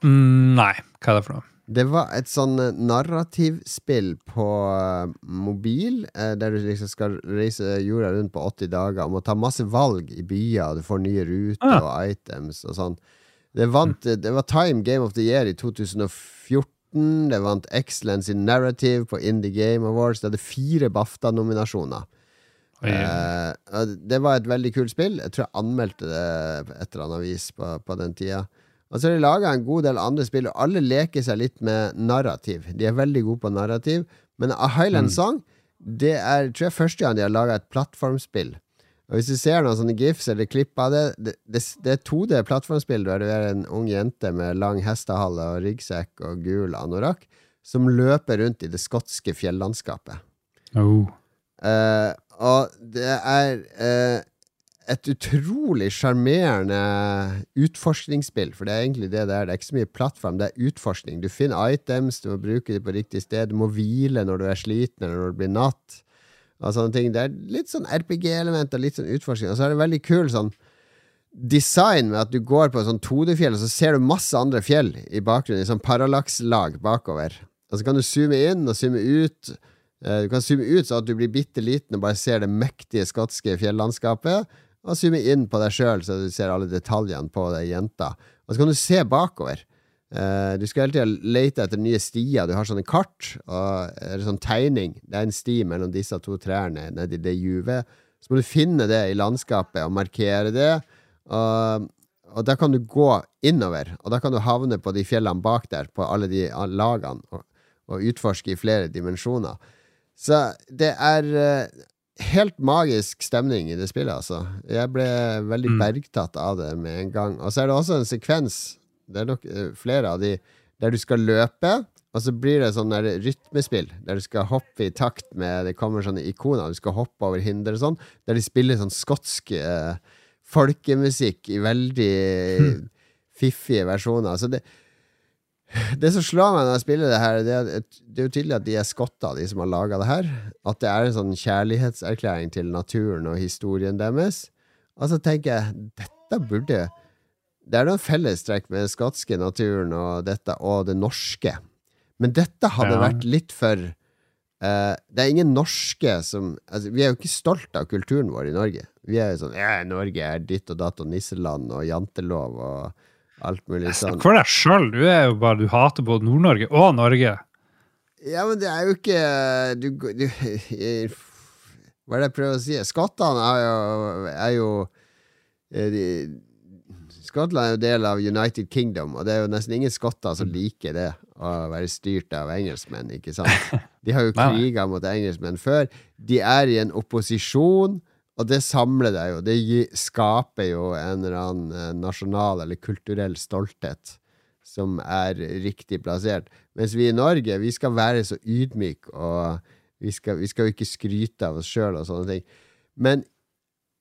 Mm, nei, hva er det for noe? Det var et sånn eh, narrativspill på eh, mobil, eh, der du liksom skal reise jorda rundt på 80 dager og må ta masse valg i byer, du får nye ruter Ah. og items og sånn. Det, vant, det var Time Game of the Year i 2014. Det vant Excellence in Narrative på Indie Game Awards. Det hadde fire BAFTA-nominasjoner. Oh, yeah. det var et veldig kult spill. Jeg tror jeg anmeldte det et eller annet vis på, på den tida. Og så har de laga en god del andre spill, og alle leker seg litt med narrativ. De er veldig gode på narrativ, men A Highland Song Det er tror jeg første gang de har laga et plattformspill. Og Hvis du ser noen sånne gifs eller klipp av det Det, det, det er 2D-plattformspill der du er en ung jente med lang hestehale og ryggsekk og gul anorakk som løper rundt i det skotske fjellandskapet. Oh. Uh, og det er eh, et utrolig sjarmerende utforskningsspill, for det er egentlig det det er. Det er ikke så mye plattform, det er utforskning. Du finner items, du må bruke dem på riktig sted, du må hvile når du er sliten eller når det blir natt. Og sånne ting. Det er litt sånn RPG-element og litt sånn utforskning. Og så er det veldig kul sånn design med at du går på et sånn 2D-fjell, og så ser du masse andre fjell i bakgrunnen, i sånn parallakslag bakover. Og så kan du zoome inn og zoome ut. Eh, Du kan zoome ut så at du blir bitte liten og bare ser det mektige skotske fjellandskapet. Og zoome inn på deg sjøl, så du ser alle detaljene på deg jenta. Og så kan du se bakover. Uh, du skal hele tida lete etter nye stier. Du har sånne kart og eller sånn tegning. Det er en sti mellom disse to trærne nedi det juvet. Så må du finne det i landskapet og markere det. Og, og da kan du gå innover, og da kan du havne på de fjellene bak der, på alle de lagene, og, og utforske i flere dimensjoner. Så det er eh, helt magisk stemning i det spillet, altså. Jeg ble veldig Mm. bergtatt av det med en gang. Og så er det også en sekvens, det er nok eh, flere av de, der du skal løpe, og så blir det sånn der rytmespill, der du skal hoppe i takt med Det kommer sånne ikoner, du skal hoppe over hinder og sånn, der de spiller sånn skotsk eh, folkemusikk i veldig [LAUGHS] fiffige versjoner. Så det [LAUGHS] det som slår meg når jeg spiller det her, det er, det er jo tydelig at de er skotter, de som har laga det her. At det er en sånn kjærlighetserklæring til naturen og historien deres. Og så tenker jeg, dette burde Det er noen fellestrekk med den skotske naturen og dette, og det norske. Men dette hadde Ja. vært litt for uh, Det er ingen norske som altså, Vi er jo ikke stolt av kulturen vår i Norge. Vi er jo sånn ja, Norge er ditt og datt og nisseland og jantelov og alt mulig sånn. Snakk for deg sjøl. Du er jo bare Du hater både Nord-Norge og Norge. Ja, men det er jo ikke Du, du [LAUGHS] Hva er det jeg prøver å si? Skottene er jo, er jo er de, Skottland er jo del av United Kingdom, og det er jo nesten ingen skotter som liker det, å være styrt av engelskmenn, ikke sant? [LAUGHS] De har jo kriga mot engelskmenn før. De er i en opposisjon, og det samler deg jo. Det skaper jo en eller annen eh, nasjonal eller kulturell stolthet som er riktig plassert. Mens vi i Norge, vi skal være så ydmyke, og vi skal, vi skal jo ikke skryte av oss sjøl og sånne ting. Men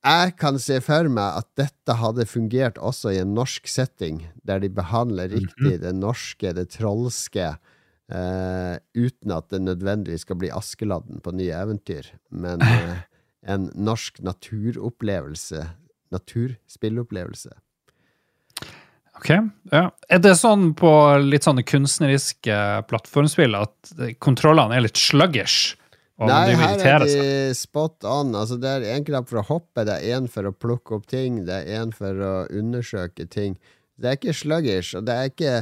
jeg kan se for meg at dette hadde fungert også i en norsk setting, der de behandler riktig det norske, det trolske, eh, uten at det nødvendigvis skal bli Askeladden på nye eventyr, men [LAUGHS] eh, en norsk naturopplevelse, naturspillopplevelse. Ok, ja. Er det sånn på litt sånne kunstneriske plattformspill at kontrollene er litt sluggish? Nei, her er de spot on. Altså, det er én knapp for å hoppe, det er én for å plukke opp ting, det er én for å undersøke ting. Det er ikke sluggish, og det er ikke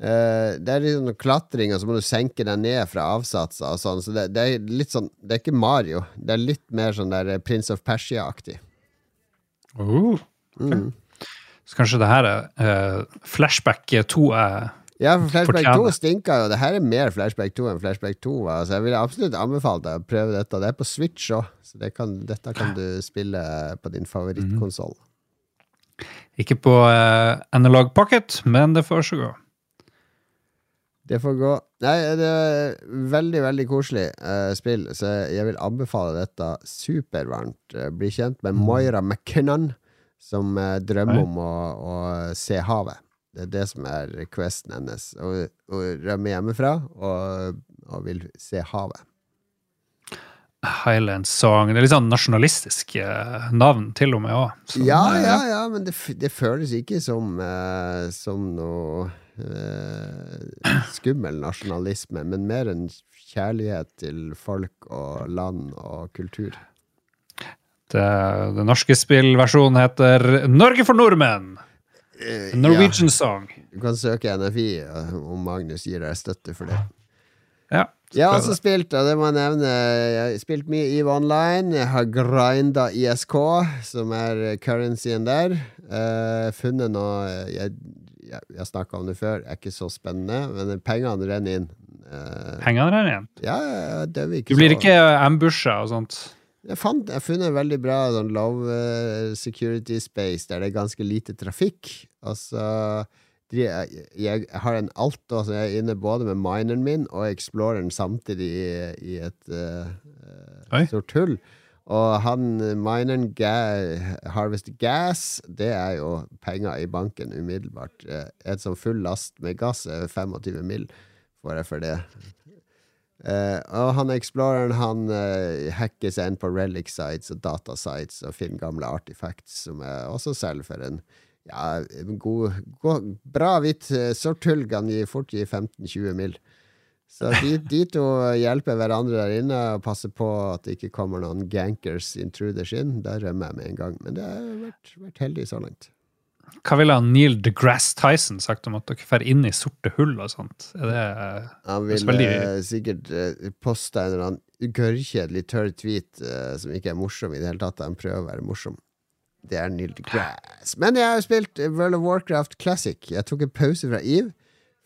eh, Det er litt sånn klatring, og så må du senke deg ned fra avsatser og sånn. Så det, det er litt sånn Det er ikke Mario. Det er litt mer sånn der Prince of Persia-aktig. Oh, Mm. så kanskje det her er uh, Flashback 2 er Ja, for Flashback Fortjener. 2 stinka jo. Det her er mer Flashback 2 enn Flashback 2. var. Så jeg ville absolutt anbefalt deg å prøve dette. Det er på Switch òg, så det kan, dette kan du spille på din favorittkonsoll. ikke på uh, Analog Pocket, men det får så gå. Det får gå. Nei, det er veldig, veldig koselig uh, spill, så jeg vil anbefale dette supervarmt. Eh, bli kjent med Moira McKinnon, som uh, drømmer om å, å se havet. Det er det som er questen hennes. Å rømme hjemmefra og, og vil se havet. Highland Song. Det er litt sånn nasjonalistisk eh, navn, til og med òg. Ja, ja, ja, men det, det føles ikke som, eh, som noe eh, skummel nasjonalisme, men mer en kjærlighet til folk og land og kultur. Det, det norske spillversjonen heter Norge for nordmenn! Norwegian Song. Du kan søke NFI om Magnus gir deg støtte for det. Ja. Jeg har også spilt, og det må jeg nevne, jeg har spilt mye EVE Online. Jeg har grinda ISK, som er currencyen der. Uh, funnet noe Jeg, jeg, snakka om det før, det er ikke så spennende, men pengene renner inn. Uh, Pengene renner inn? ja, det er ikke Du blir så ikke ambusha og sånt. Jeg fant, jeg har funnet en veldig bra sånn low eh, security space der det er ganske lite trafikk. Altså jeg, jeg har en Alto, så jeg er inne både med mineren min og Exploreren samtidig i, i et uh, stort hull. Og han mineren ga, Harvest Gas, det er jo penger i banken umiddelbart. Eh, Et sånn full last med gass er 25 mill. får jeg for det. Uh, og han exploreren han uh, hacker seg inn på relic sites og data sites og finner gamle artifacts, som jeg også selger for en ja, god, god Bra hvitt eh, sorthull kan gi fort gi 15-20 mil. Så de, de to hjelper hverandre der inne og passer på at det ikke kommer noen gankers intruders inn. Da rømmer jeg med en gang. Men det har vært, vært heldig så langt. Hva ville Neil deGrasse Tyson sagt om at dere drar inn i sorte hull og sånt? Er det Han er veldig- eh, sikkert uh, poste en eller annen gørrkjedelig tørr tweet eh, som ikke er morsom i det hele tatt. Han prøver å være morsom. Det er Neil deGrasse. Men jeg har jo spilt eh, World of Warcraft Classic. Jeg tok en pause fra EVE,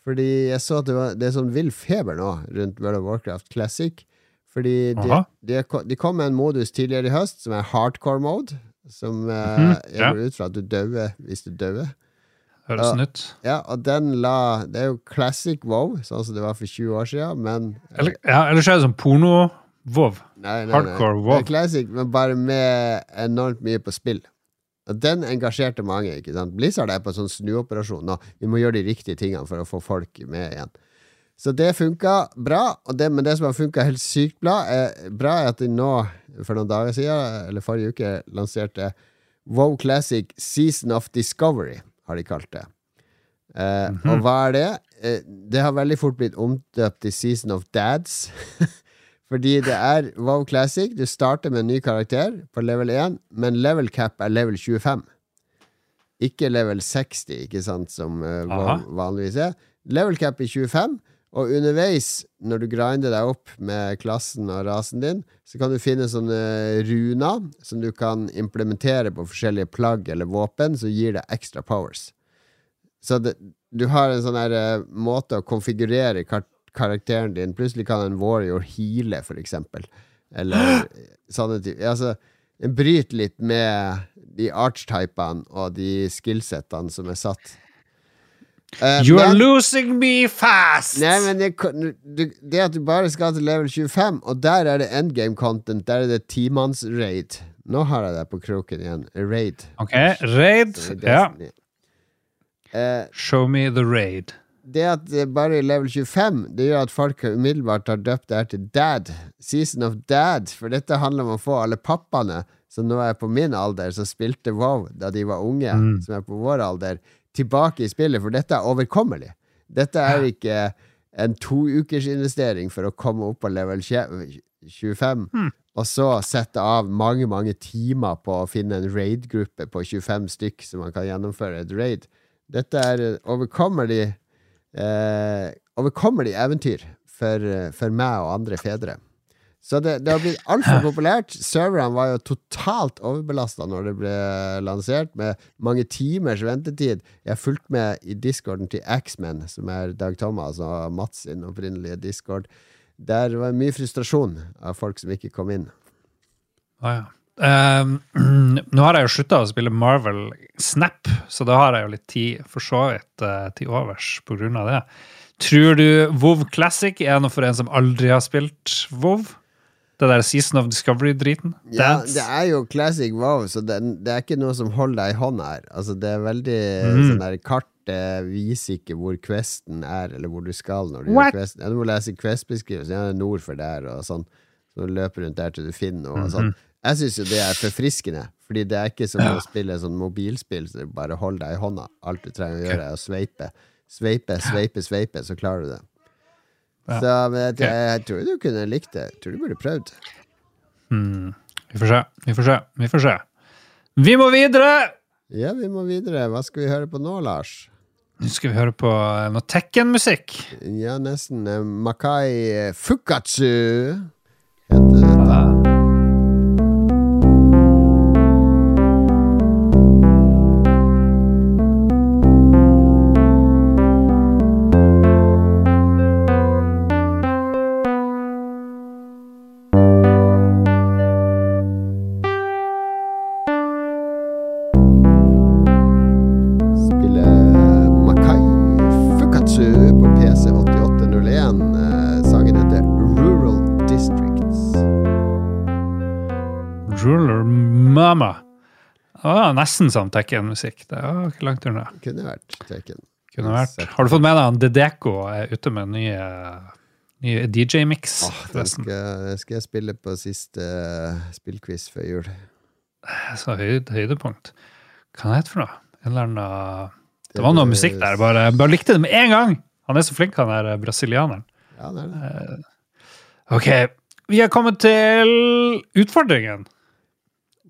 fordi jeg så at det, var, det er sånn vill feber nå rundt World of Warcraft Classic. Fordi de, de, de kom med en modus tidligere i høst som er hardcore mode. Som mm -hmm. jeg ja. går ut fra at du dauer hvis du dauer. høres nytt Ja, og den la Det er jo classic wow, sånn som det var for 20 år siden, men Eller, ja, Ellers er det sånn nei, Hardcore. WoW. Det er classic, men bare med enormt mye på spill. Den engasjerte mange. ikke sant? Blizzard er på en sånn snuoperasjon nå. Vi må gjøre de riktige tingene for å få folk med igjen. Så det funka bra, det, men det som har funka helt sykt bra, er, bra er at de nå, for noen dager siden, eller forrige uke, lanserte Wow Classic Season of Discovery, har de kalt det. Eh, Og hva er det? Eh, det har veldig fort blitt omdøpt til Season of Dads. [LAUGHS] Fordi det er WoW Classic. Du starter med en ny karakter på level 1, men level cap er level 25. Ikke level 60, ikke sant, som uh, WoW vanligvis er. Level cap er 25, og underveis, når du grinder deg opp med klassen og rasen din, så kan du finne sånne runer som du kan implementere på forskjellige plagg eller våpen, som gir deg ekstra powers. Så det, du har en sånn her eh, måte å konfigurere kar karakteren din Plutselig kan en warrior heale, for eksempel. Eller sånne type Altså, en bryter litt med de archetypene og de skillsettene som er satt. Uh, You are men- losing me fast! Nei, men det, det at du bare skal til level 25, og der er det endgame content, der er det timanns-raid. Nå har jeg deg på kroken igjen. Raid. Ok, raid. Ja. Eh, Show me the raid. Det at det bare er level 25, det gjør at folk umiddelbart har døpt det her til Dad. Season of Dad. For dette handler om å få alle pappaene som nå er på min alder, som spilte WoW da de var unge, som er på vår alder, tilbake i spillet, for dette er overkommelig. Dette er ikke en toukersinvestering for å komme opp på level 25, og så sette av mange, mange timer på å finne en raid-gruppe på 25 stykk som man kan gjennomføre et raid. Dette er overkommelig eh, overkommelig eventyr for, for meg og andre fedre. Så det, det har blitt altfor populært. Serverne var jo totalt overbelasta når det ble lansert, med mange timers ventetid. Jeg har fulgt med i discorden til X-Men, som er Dag Thomas og Mats sin opprinnelige discord. Der var mye frustrasjon av folk som ikke kom inn. Ah, ja. Ehm, [CLEARS THROAT] nå har jeg jo slutta å spille Marvel Snap, så da har jeg jo litt tid for så vidt eh, til overs på grunn av det. Tror du WoW Classic er noe for en som aldri har spilt WoW? Det der Season of Discovery-driten? Ja, det er jo classic wow, så det, det er ikke noe som holder deg i hånda her. Altså, det er veldig mm. sånn der Kartet viser ikke hvor questen er, eller hvor du skal når du What? gjør questen. Ja, du må lese quest-beskrivelsen. Ja, er nord for der, og sånn. Så du løper rundt der til du finner noe, og Mhm. sånn. Jeg syns jo det er forfriskende, fordi det er ikke som å spille sånn mobilspill, så du bare holder deg i hånda. Alt du trenger å gjøre, er å sveipe. Sveipe, sveipe, sveipe, så klarer du det. Ja. Så jeg, jeg, tror du kunne likt det. Jeg tror du burde prøvd. Mm. Vi får se, vi får se, vi får se. Vi må videre! Ja, vi må videre. Hva skal vi høre på nå, Lars? Nå skal vi høre på eh, noe Tekken-musikk. Ja, nesten. eh, Makai Fukatsu heter dette. Nesten som Tekken-musikk. Det var ikke langt unna. Kunne vært Tekken. Kunne vært. Har du fått med deg at Dedeko er ute med nye, nye DJ-mix? Åh, den skal, skal jeg spille på siste uh, spillquiz før jul. Så høyd, høydepunkt. Hva heter det for noe? En eller annen Det var noe musikk der. Bare, bare likte det med en gang! Han er så flink, han der brasilianeren. Ja, det er det. Ok, vi er kommet til utfordringen.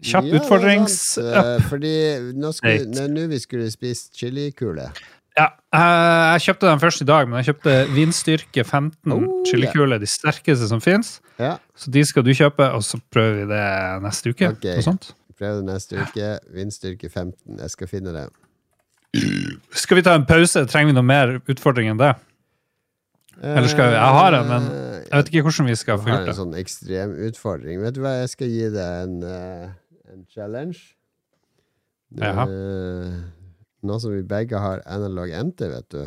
Kjapp Ja, det utfordrings... sant, eh, Fordi nå skulle- nå vi skulle spist chilikule. Ja, jeg kjøpte den først i dag, men jeg kjøpte vinstyrke 15 Oh, chilikuler, de sterkeste som fins. Ja, Så de skal du kjøpe, og så prøver vi det neste uke. Okay. Prøv det neste uke. Vindstyrke 15. Jeg skal finne det. Skal vi ta en pause? Trenger vi noe mer utfordring enn det? Eller skal vi- jeg har en, men Jeg vet ikke hvordan vi skal få gjort Jeg få har en sånn ekstrem utfordring. Vet du hva, jeg skal gi deg en, eh, en challenge. Jaha. Eh, nå som vi begge har analog NT, vet du.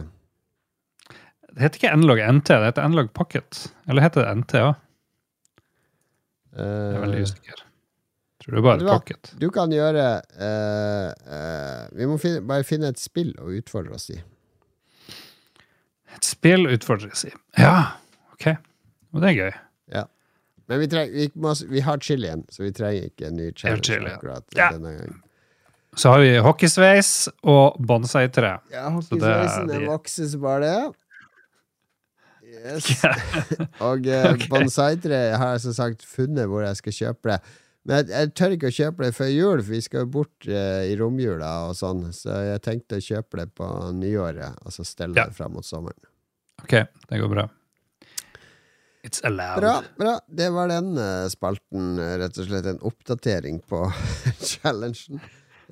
Det heter ikke Nlog NT, det heter Nlog Pocket. Eller heter det NT òg? Jeg er veldig Eh, usikker. Tror det er bare? Pocket. du kan gjøre uh, uh, Vi må finne, bare finne et spill å utfordre oss i. Et spill utfordres i. Ja, ok. Og det er gøy. Men vi, treng, vi, må, vi har chilien, så vi trenger ikke en ny challenge akkurat Ja. denne gangen. Så har vi hockeysveis og bonsai-tre. Ja, hockeysveisen den de- vokser så bare det. Yes. [LAUGHS] Og eh, Ok. bonsai-tre har jeg som sagt funnet hvor jeg skal kjøpe det. Men jeg, jeg tør ikke å kjøpe det før jul, for vi skal jo bort eh, i romjula og sånn. Så jeg tenkte å kjøpe det på nyåret, og så stelle Ja. det fram mot sommeren. Ok, det går bra. It's allowed. Bra, bra. Det var den eh, spalten. eh, Rett og slett en oppdatering på [LAUGHS] challengen.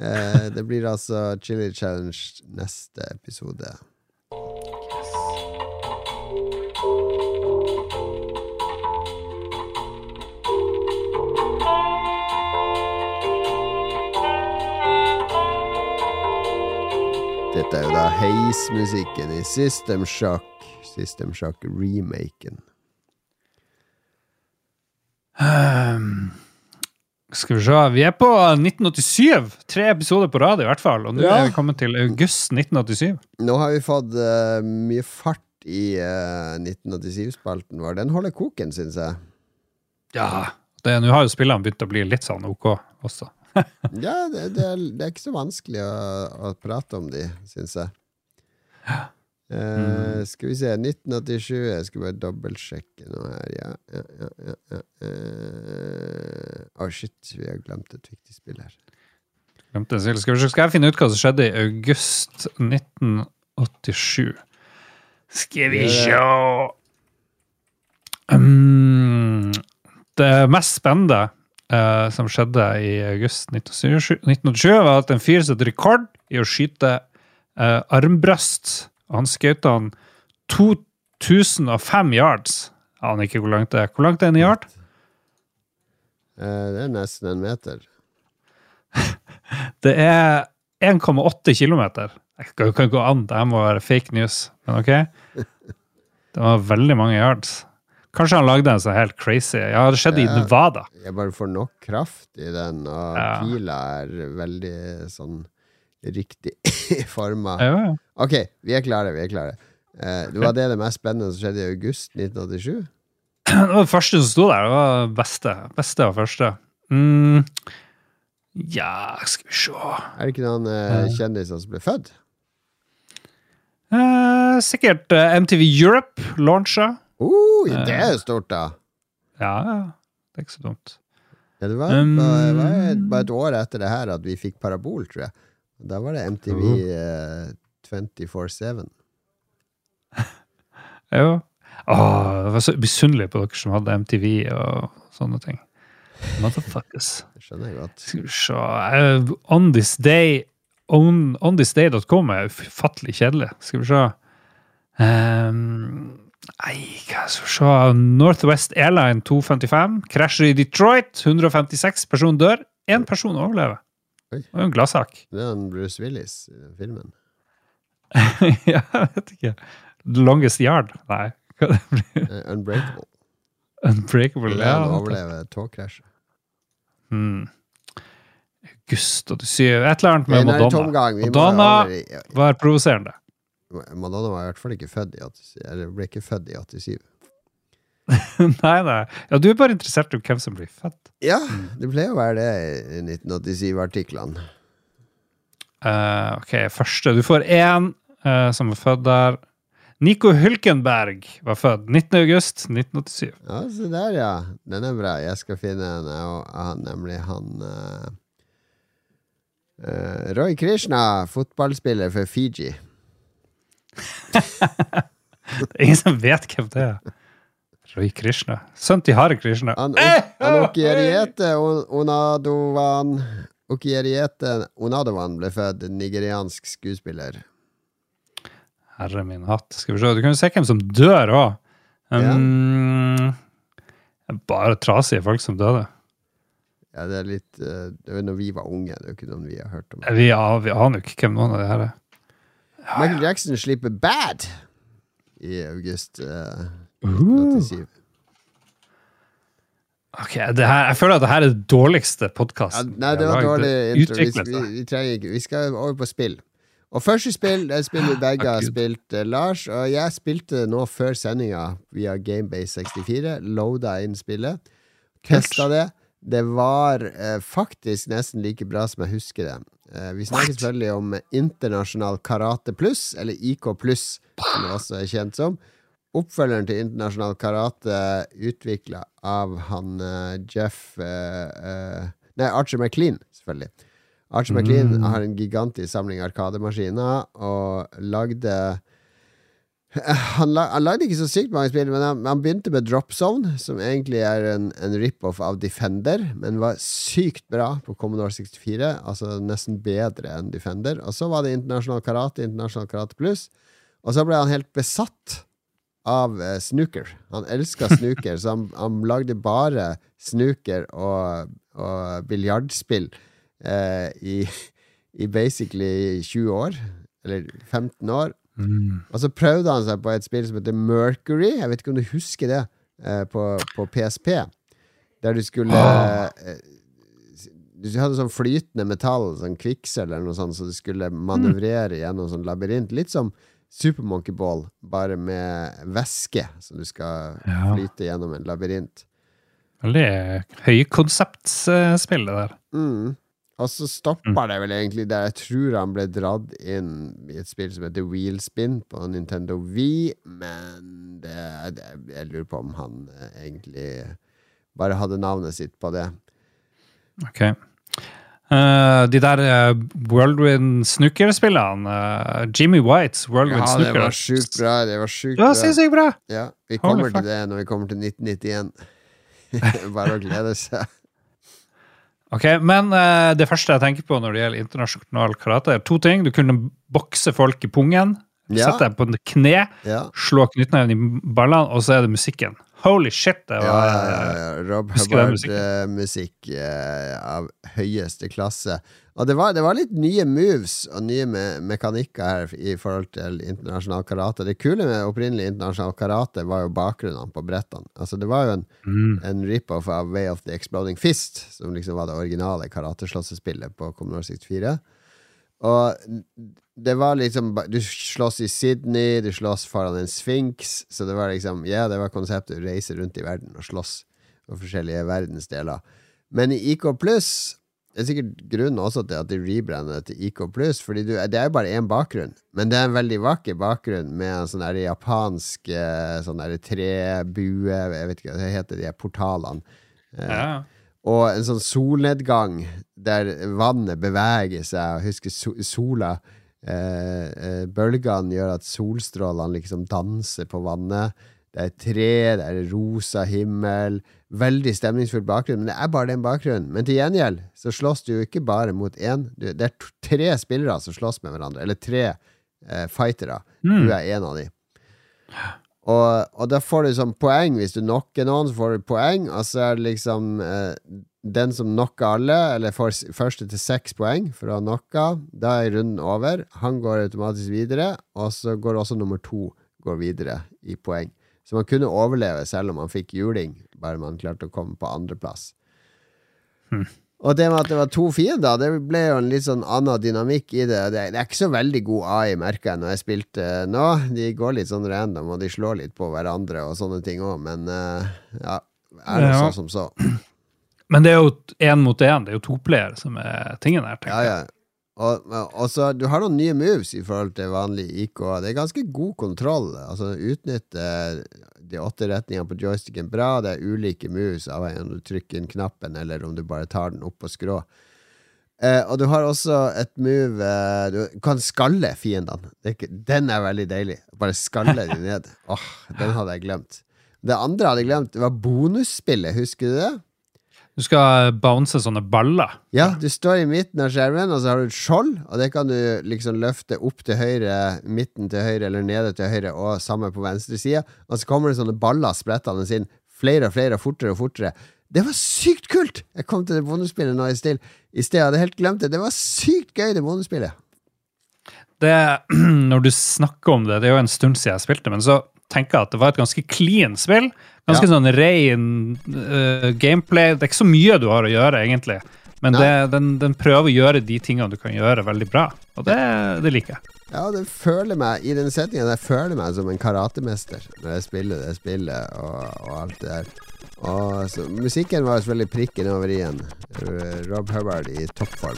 Eh, det blir altså Chili Challenge neste episode. Dette er jo da heismusikken i System Shock. System Shock-remaken. Ehm, skal vi se Vi er på 1987. Tre episoder på rad, i hvert fall. Og nå Ja. er vi kommet til august 1987. Nå har vi fått uh, mye fart i uh, 1987-spalten vår. Den holder koken, syns jeg. Ja. Nå har jo spillene begynt å bli litt sånn OK også. [LAUGHS] Ja, det, det, er, det er ikke så vanskelig å, å prate om de, syns jeg. Eh, skal vi se 1987 Jeg skal bare dobbeltsjekke noe her. Ja, ja, ja, ja, ja. Uh, oh shit. Vi har glemt et viktig spill her. Glemte det. Skal, vi, skal jeg finne ut hva som skjedde i august 1987? Skal vi se um, Det mest spennende uh, som skjedde i august 1987, 1987, var at en fyr satte rekord i å skyte armbrøst. Han skjøt han 2005 yards. Jeg aner ikke hvor langt det er. Hvor langt er en yard? Eh, det er nesten en meter. [LAUGHS] Det er 1,8 kilometer. Det kan gå an, det må være fake news, men ok? Det var veldig mange yards. Kanskje han lagde en sånn helt crazy Ja, det skjedde i Ja. Nevada. Jeg bare får nok kraft i den, og Ja. pila er veldig sånn riktig [LAUGHS] forma. Ja, ja. Ok, vi er klare. vi er klare eh, Det var det det mest spennende som skjedde i august 1987? [CLEARS THROAT] Det var det første som sto der. Det var beste. Beste og første. Mm. Ja, skal vi se Er det ikke noen eh, kjendiser som ble født? eh, Sikkert eh, MTV Europe launcha. Uh, det er jo stort, da! Ja. Det er ikke så dumt. Ja, det var Um, bare, bare et år etter det her at vi fikk parabol, tror jeg. Da var det MTV uh, 24-7. Jo. Åh, jeg var så misunnelig på dere som hadde MTV og sånne ting. Motherfuckers. Det skjønner jeg godt. Skal vi se eh, On this day on, onthisday.com er ufattelig kjedelig. Skal vi se um, Nei, hva skal vi se Northwest Airline 255 krasjer i Detroit. 156 person dør. Én person overlever. Oi. Det var jo en gladsak. Det er en Bruce Willis i den filmen. [LAUGHS] ja, jeg vet ikke. The Longest Yard? Nei. Hva det blir? Eh, Unbreakable. Unbreakable? Ja, han overlever togkrasjet. Hmm. August 87 Et eller annet med Nei, Madonna. Madonna var provoserende. Madonna var i hvert fall ikke født i 87, eller ble ikke født i 87. [LAUGHS] nei, nei. Ja, du er bare interessert i hvem som blir født. Ja, det pleier å være det i 1987-artiklene. Uh, ok, første. Du får én uh, som er født der. Nico Hulkenberg var født 19. august 1987. Ja, se der, ja. Den er bra. Jeg skal finne en, og nemlig han eh, eh, Roy Krishna, fotballspiller for Fiji. [LAUGHS] Det er ingen som vet hvem det er. Roy Krishna. Sønnen til Hare Krishna. Han, han Okieriete Onadovan Okieriete Onadovan ble født, nigeriansk skuespiller. Herre min hatt. Skal vi se. Du kan jo se hvem som dør òg. Um, Bare trasige folk som døde. Ja, det er litt eh, Det var når vi var unge, det er jo ikke noen vi har hørt om. Vi, ja, vi aner ikke hvem noen av de her er. Michael Jackson slipper Bad i august eh, Uh. 87. Ok, det her, Jeg føler at det her er det dårligste Ja, nei, det var dårlig intro. Vi, vi, vi, trenger ikke, vi skal over på spill. Og første spill, det er spill [GASPS] vi begge har spilt, eh, Lars. Og jeg spilte nå før sendinga via Gamebase 64. Loada inn spillet. Testa det. Det var eh, faktisk nesten like bra som jeg husker det. Eh, vi snakker selvfølgelig om Internasjonal Karate Pluss, eller IK Pluss, som det også er kjent som. Oppfølgeren til Internasjonal Karate, utvikla av han eh, Jeff eh, eh, Nei, Archer McLean, selvfølgelig. Archer McLean Mm. har en gigantisk samling arkademaskiner, og lagde [LAUGHS] han, lag, han lagde ikke så sykt mange spill, men han, han begynte med Drop Zone, som egentlig er en, en rip-off av Defender, men var sykt bra på Commodore 64. Altså nesten bedre enn Defender. Og så var det Internasjonal Karate, Internasjonal Karate Pluss. Og så ble han helt besatt av eh, snooker. Han elska [LAUGHS] snooker, så han, han lagde bare snooker og, og biljardspill eh, i, i basically 20 år. Eller 15 år. Mm. Og så prøvde han seg på et spill som heter Mercury. Jeg vet ikke om du husker det, eh, på, på PSP. Der du skulle Ah. eh, Du hadde sånn flytende metall, sånn kvikksølv eller noe sånt, så du skulle manøvrere gjennom sånn labyrint. Litt som Super Monkey Ball, bare med væske, som du skal Ja. flyte gjennom en labyrint. Veldig høykonseptspill, det der. Mm. Og så stoppa det vel egentlig der jeg tror han ble dratt inn i et spill som heter Wheelspin på Nintendo Wii, men det, det, jeg lurer på om han eh, egentlig bare hadde navnet sitt på det. Ok. Eh, de der uh, Worldwind Snooker-spillene, Uh, Jimmy Whites Worldwind Ja, det Snooker var sjukt bra. Det var sjukt Det bra. sinnssykt bra! Ja, vi Holy kommer fuck. til det når vi kommer til 1991. [LAUGHS] bare å glede seg. Ok, Men uh, det første jeg tenker på når det gjelder internasjonal karate, er to ting. Du kunne bokse folk i pungen, Ja. sette deg på kne, Ja. slå knyttneven i ballene, og så er det musikken. Holy shit! Det var, ja, ja, ja. Rob Husker den musikken? Hubbard-musikk eh, av høyeste klasse. Og det var, det var litt nye moves og nye me mekanikker her i forhold til internasjonal karate. Det kule med opprinnelig internasjonal karate var jo bakgrunnene på brettene. Altså Det var jo en, Mm. en rip-off av Way of the Exploding Fist, som liksom var det originale karateslåssespillet på Commodore 64. Og det var liksom Du slåss i Sydney, du slåss foran en sfinks, så det var liksom Ja, det var konseptet å reise rundt i verden og slåss på forskjellige verdensdeler. Men i IK pluss det er sikkert grunnen også til at de rebrander til IK fordi du, det er jo bare én bakgrunn, men det er en veldig vakker bakgrunn med en sånn japansk eh, sånn trebue Jeg vet ikke hva det heter, de her portalene. ja. Og en sånn solnedgang der vannet beveger seg. Og husker sola eh, eh, Bølgene gjør at solstrålene liksom danser på vannet. Det er tre, det er rosa himmel. Veldig stemningsfull bakgrunn, men det er bare den bakgrunnen. Men til gjengjeld så slåss du jo ikke bare mot én. Det er tre spillere som slåss med hverandre. Eller tre eh, fightere. Mm. Du er en av dem. Og, og da får du sånn poeng hvis du knocker noen, så får du poeng, og så er det liksom eh, den som knocker alle, eller får første til seks poeng for å ha knocka, da er runden over. Han går automatisk videre, og så går også nummer to går videre i poeng. Så man kunne overleve selv om man fikk juling, bare man klarte å komme på andreplass. Hmm. Og det med at det var to fiender, det ble jo en litt sånn annen dynamikk i det. Det, er ikke så veldig god AI, merker jeg når jeg spilte nå. De går litt sånn random, og de slår litt på hverandre og sånne ting òg, men uh, ja. Er det Ja. sånn som så. Men det er jo én mot én. Det er jo toplayer som er tingen her. tenker jeg. Ja, ja. Og, og så, du har noen nye moves i forhold til vanlig IK. Det er ganske god kontroll. Altså Utnytte de åtte retningene på joysticken bra. Det er ulike moves, avhengig av om du trykker inn knappen eller om du bare tar den opp på skrå. Eh, og du har også et move eh, Du kan skalle fiendene. Den er veldig deilig. Bare skalle de [LAUGHS] ned. Åh, Den hadde jeg glemt. Det andre jeg hadde glemt, det var bonusspillet. Husker du det? Du skal bounce sånne baller. Ja, du står i midten av skjermen, og så har du et skjold, og det kan du liksom løfte opp til høyre, midten til høyre eller nede til høyre, og samme på venstre side. Og så kommer det sånne baller sprettende inn, flere og flere, fortere og fortere. Det var sykt kult! Jeg kom til det bonusspillet nå i sted, I sted jeg hadde helt glemt det. Det var sykt gøy, det bonusspillet. Det, [CLEARS THROAT] når du snakker om det, det er jo en stund siden jeg spilte, men så tenker at det var et ganske clean spill. Ganske Ja. sånn ren uh, gameplay. Det er ikke så mye du har å gjøre, egentlig. Men det, den, den prøver å gjøre de tingene du kan gjøre, veldig bra. Og det, det liker jeg. Ja, det føler meg I den settingen jeg føler meg som en karatemester når jeg spiller det spillet og, og alt det der. Og så, musikken var selvfølgelig prikken over i-en. Rob Hubbard i toppform.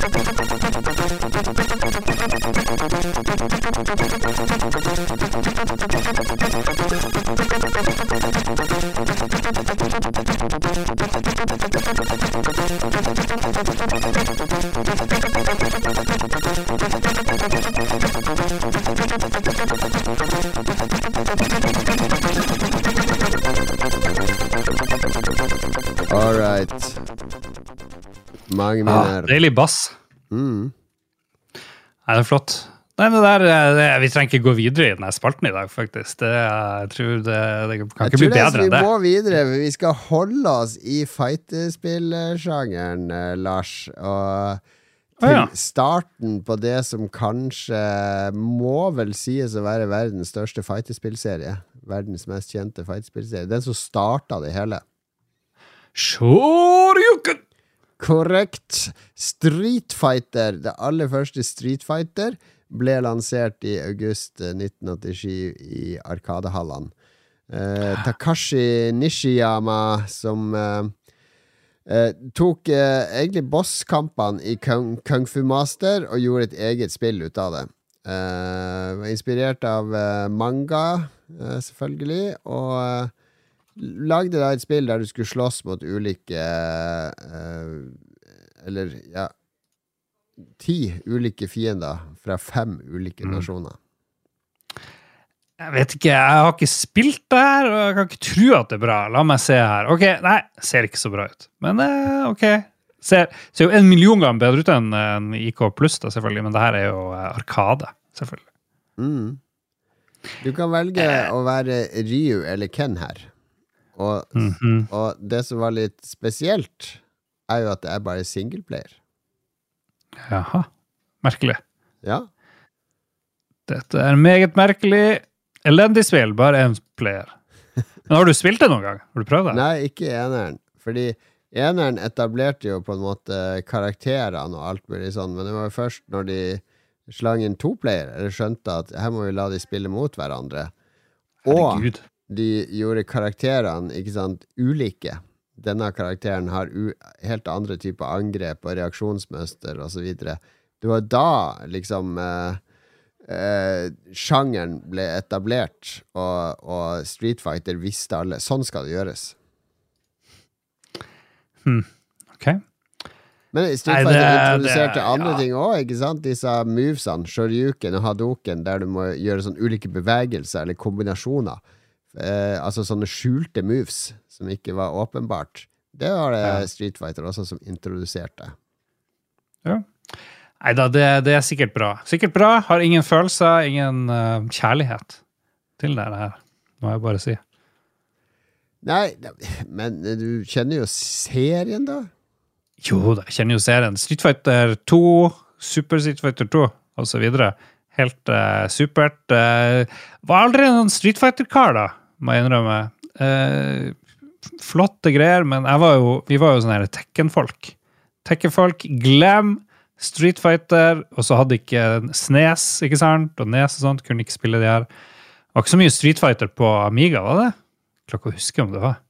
Mange Ah, Ja, deilig bass. Mm. Nei, det er flott. Nei, men det der, eh, det, Vi trenger ikke gå videre i denne spalten i dag, faktisk. Det, jeg tror det, det kan Jeg ikke bli bedre enn det. vi må videre, men vi skal holde oss i fightespillsjangeren, eh, Lars. Og til ah, ja. starten på det som kanskje må vel sies å være verdens største fightespillserie. Verdens mest kjente fightespillserie. Den som starta det hele. Shoryuken! Korrekt. Street Fighter, det aller første Street Fighter, ble lansert i august eh, 1987 i Arkadehallene. Eh, Takashi Nishiyama, som eh, eh, tok eh, egentlig bosskampene i Kung, Kung Fu Master og gjorde et eget spill ut av det. Eh, var inspirert av eh, manga, eh, selvfølgelig, og eh, lagde da et spill der du skulle slåss mot ulike eh, Eller, ja Ti ulike fiender fra fem ulike Mm. nasjoner. Jeg vet ikke, jeg har ikke spilt det her, og jeg kan ikke tro at det er bra. La meg se her. Ok, nei, ser ikke så bra ut. Men eh, ok. Ser, ser jo en million ganger bedre ut enn en IK pluss, da, selvfølgelig, men det her er jo eh, Arkade, selvfølgelig. Mm. Du kan velge å være Ryu eller Ken her. Og, Mhm. og det som var litt spesielt, er jo at det er bare singleplayer. Jaha. Merkelig. Ja. Dette er meget merkelig. Elendig spill, bare én player. [LAUGHS] Men har du spilt det noen gang? Har du prøvd det? Nei, ikke eneren. Fordi eneren etablerte jo på en måte karakterene og alt mulig sånn, men det var jo først når de slang inn to player, eller skjønte at her må vi la de spille mot hverandre. Og Herregud. De gjorde karakterene ikke sant, ulike. Denne karakteren har helt andre typer angrep og reaksjonsmønster osv. Det var da liksom eh, eh, sjangeren ble etablert, og, og Street Fighter visste alle. Sånn skal det gjøres. Ok. Men Street Nei, Fighter det- introduserte det- andre ja. ting òg, ikke sant? Disse movesene, shoryuken og hadoken, der du må gjøre sånn ulike bevegelser eller kombinasjoner. Eh, altså sånne skjulte moves som ikke var åpenbart. Det var det Ja. Street Fighter også som introduserte. Ja. Nei da, det, det er sikkert bra. Sikkert bra. Har ingen følelser, ingen uh, kjærlighet til det her, må jeg bare si. Nei, men du kjenner jo serien, da? Jo da, jeg kjenner jo serien. Street Fighter 2, Super Street Fighter 2 osv. Helt uh, supert. Uh, var aldri noen Street Fighter-kar, da, må jeg innrømme. Eh, flotte greier, men var jo, vi var jo sånne Tekken-folk. Tekken-folk, Glam, Street Fighter, og så hadde ikke Snes, ikke sant? Og Nes og sånt. Kunne ikke spille de her. Det var ikke så mye Street Fighter på Amiga, var det? Klokka å huske om det var.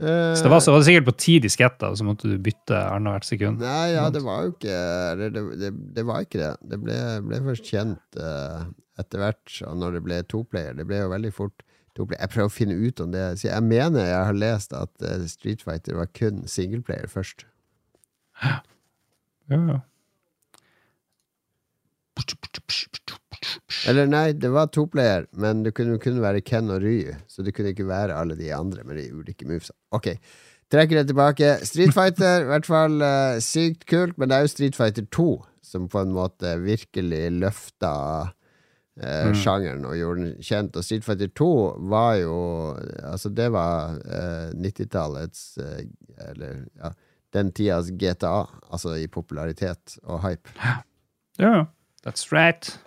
Uh, så det var, så var det sikkert på ti disketter, og så måtte du bytte annethvert sekund. Nei, ja, det var jo ikke Det, det, det var ikke det. Det ble, ble først kjent uh, etter hvert, og når det ble toplayer. Det ble jo veldig fort. Jeg prøver å finne ut om det. Så jeg mener jeg har lest at uh, Street Fighter var kun singleplayer først. Ja, ja. Eller nei, det var toplayer, men det kunne, kun være Ken og Ry. Så det kunne ikke være alle de andre med de ulike movesa. Ok, trekker det tilbake. Street Fighter, i hvert fall uh, sykt kult, men det er jo Street Fighter 2 som på en måte virkelig løfta uh, mm. sjangeren og gjorde den kjent. Og Street Fighter 2 var jo Altså, det var eh, 90-tallets Eller ja, den tidas GTA, altså i popularitet og hype. Ja, yeah. that's right.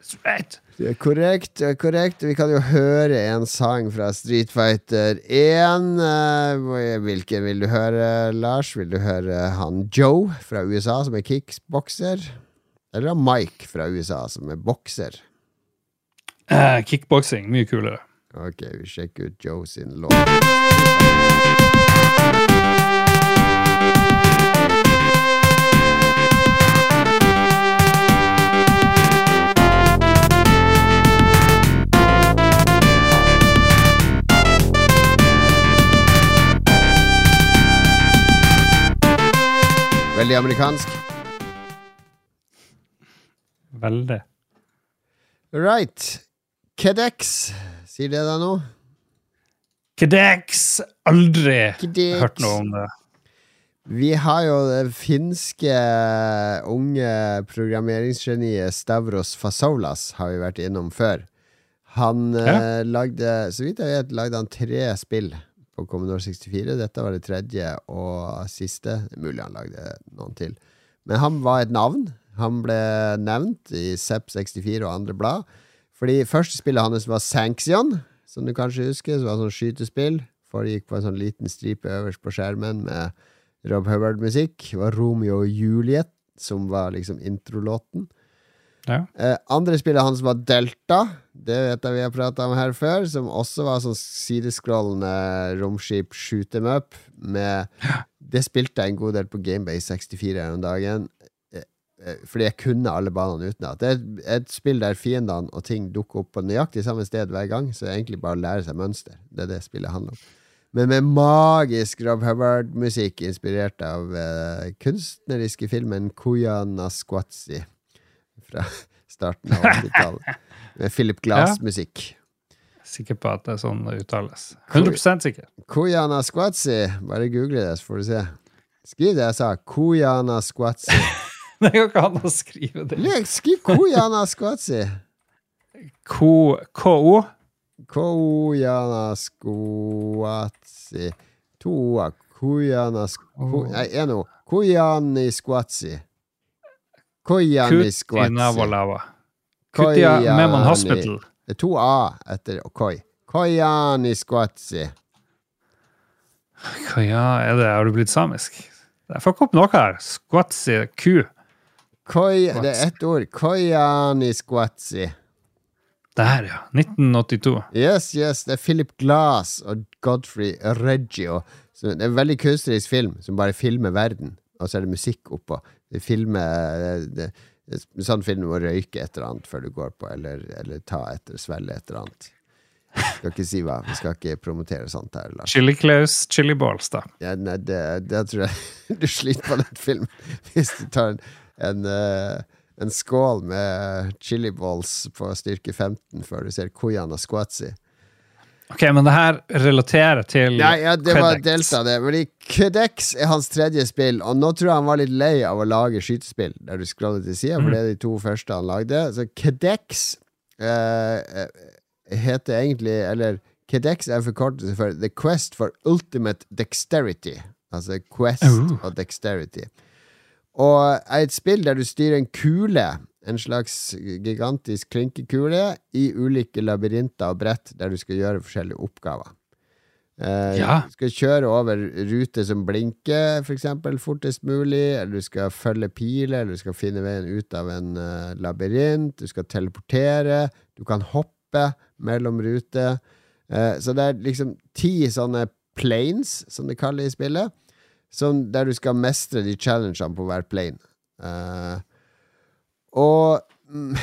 That's right. Det korrekt. korrekt Vi kan jo høre en sang fra Street Fighter 1. Eh, hvilken vil du høre, Lars? Vil du høre han Joe fra USA, som er kickbokser? Eller Mike fra USA, som er bokser? Uh, kickboksing. Mye kulere. Ok, vi sjekker ut Joe sin låt. Veldig amerikansk. Veldig. Right. Kedex, sier det deg noe? Kedex! Aldri Kedex. hørt noe om det. Vi har jo det finske unge programmeringsgeniet Stavros Fasolas, har vi vært innom før. Han ja. eh, lagde, så vidt jeg vet, lagde han tre spill på Commodore 64. Dette var det tredje og siste. Det er mulig han lagde noen til. Men han var et navn. Han ble nevnt i Zepp64 og andre blad. Fordi første spillet hans var Sanction, som du kanskje husker. Som var sånn skytespill. Foregikk på en sånn liten stripe øverst på skjermen med Rob Hubbard-musikk. Det var Romeo og Juliet som var liksom introlåten. Ja. Eh, andre spillet hans var Delta. Det vet jeg vi har prata om her før. Som også var sånn sideskrollende romskip shoot them up. Med, det spilte jeg en god del på Gamebase 64 her om dagen. Eh, eh, fordi jeg kunne alle banene utenat. Det er et spill der fiendene og ting dukker opp på nøyaktig samme sted hver gang. Så det er egentlig bare å lære seg mønster. Det er det spillet handler om. Men med magisk Rob Hubbard-musikk inspirert av uh, kunstneriske filmen Kuya Nasquatsi fra [LAUGHS] starten av 80-tallet. Med Philip [LAUGHS] Glass-musikk. Sikker på at det er sånn det uttales. 100 sikker. Kojana Squatsi. Bare google det, så får du se. Skriv det jeg sa. Kojana Squatsi. [LAUGHS] [LAUGHS] det går ikke an å skrive det. Skriv Kojana Squatsi. K-O? Kojana Skvatsi. To o-er. Kojana Nei, én o. Kojani Squatsi. Kojani Squatsi. Kutia Memon Hospital. To A etter Koi. Kojani Skvatsi. Ja, er det, har du blitt samisk? Jeg ikke opp noe her. Skvatsi ku. Koi, det er ett ord. Kojani Squatsi. Der, ja. 1982. Yes, yes. Det er Philip Glass og Godfrey Reggio. Så det er en veldig kunstnerisk film som bare filmer verden, og så er det musikk oppå. Det filmer det, det, Sånn film må røyke et eller annet før du går på, eller, eller ta etter, svelge et eller annet. Vi skal ikke si hva. Vi skal ikke promotere sånt her. Lars. Chili Claus, Chili Balls, da. Ja, nei, det, det tror jeg [LAUGHS] du sliter på den filmen hvis du tar en, en, uh, en skål med chili balls på styrke 15 før du ser Koyana Squatsi. Ok, men det her relaterer til Nei, ja, det var delt av det. Fordi Kudex er hans tredje spill, og nå tror jeg han var litt lei av å lage skytespill der du scroller til sida, for det er de to første han lagde. Så Kudex uh, heter egentlig Eller KDX er forkortelse for The Quest for Ultimate Dexterity. Altså Quest uh. og Dexterity. Og er et spill der du styrer en kule, en slags gigantisk klinkekule, i ulike labyrinter og brett der du skal gjøre forskjellige oppgaver. Uh, Ja. Du skal kjøre over ruter som blinker, for eksempel, fortest mulig, eller du skal følge piler, eller du skal finne veien ut av en uh, labyrint, du skal teleportere, du kan hoppe mellom ruter. Uh, så det er liksom ti sånne planes, som det i spillet, som, der du skal mestre de challengene på hver plane. Uh, og mm,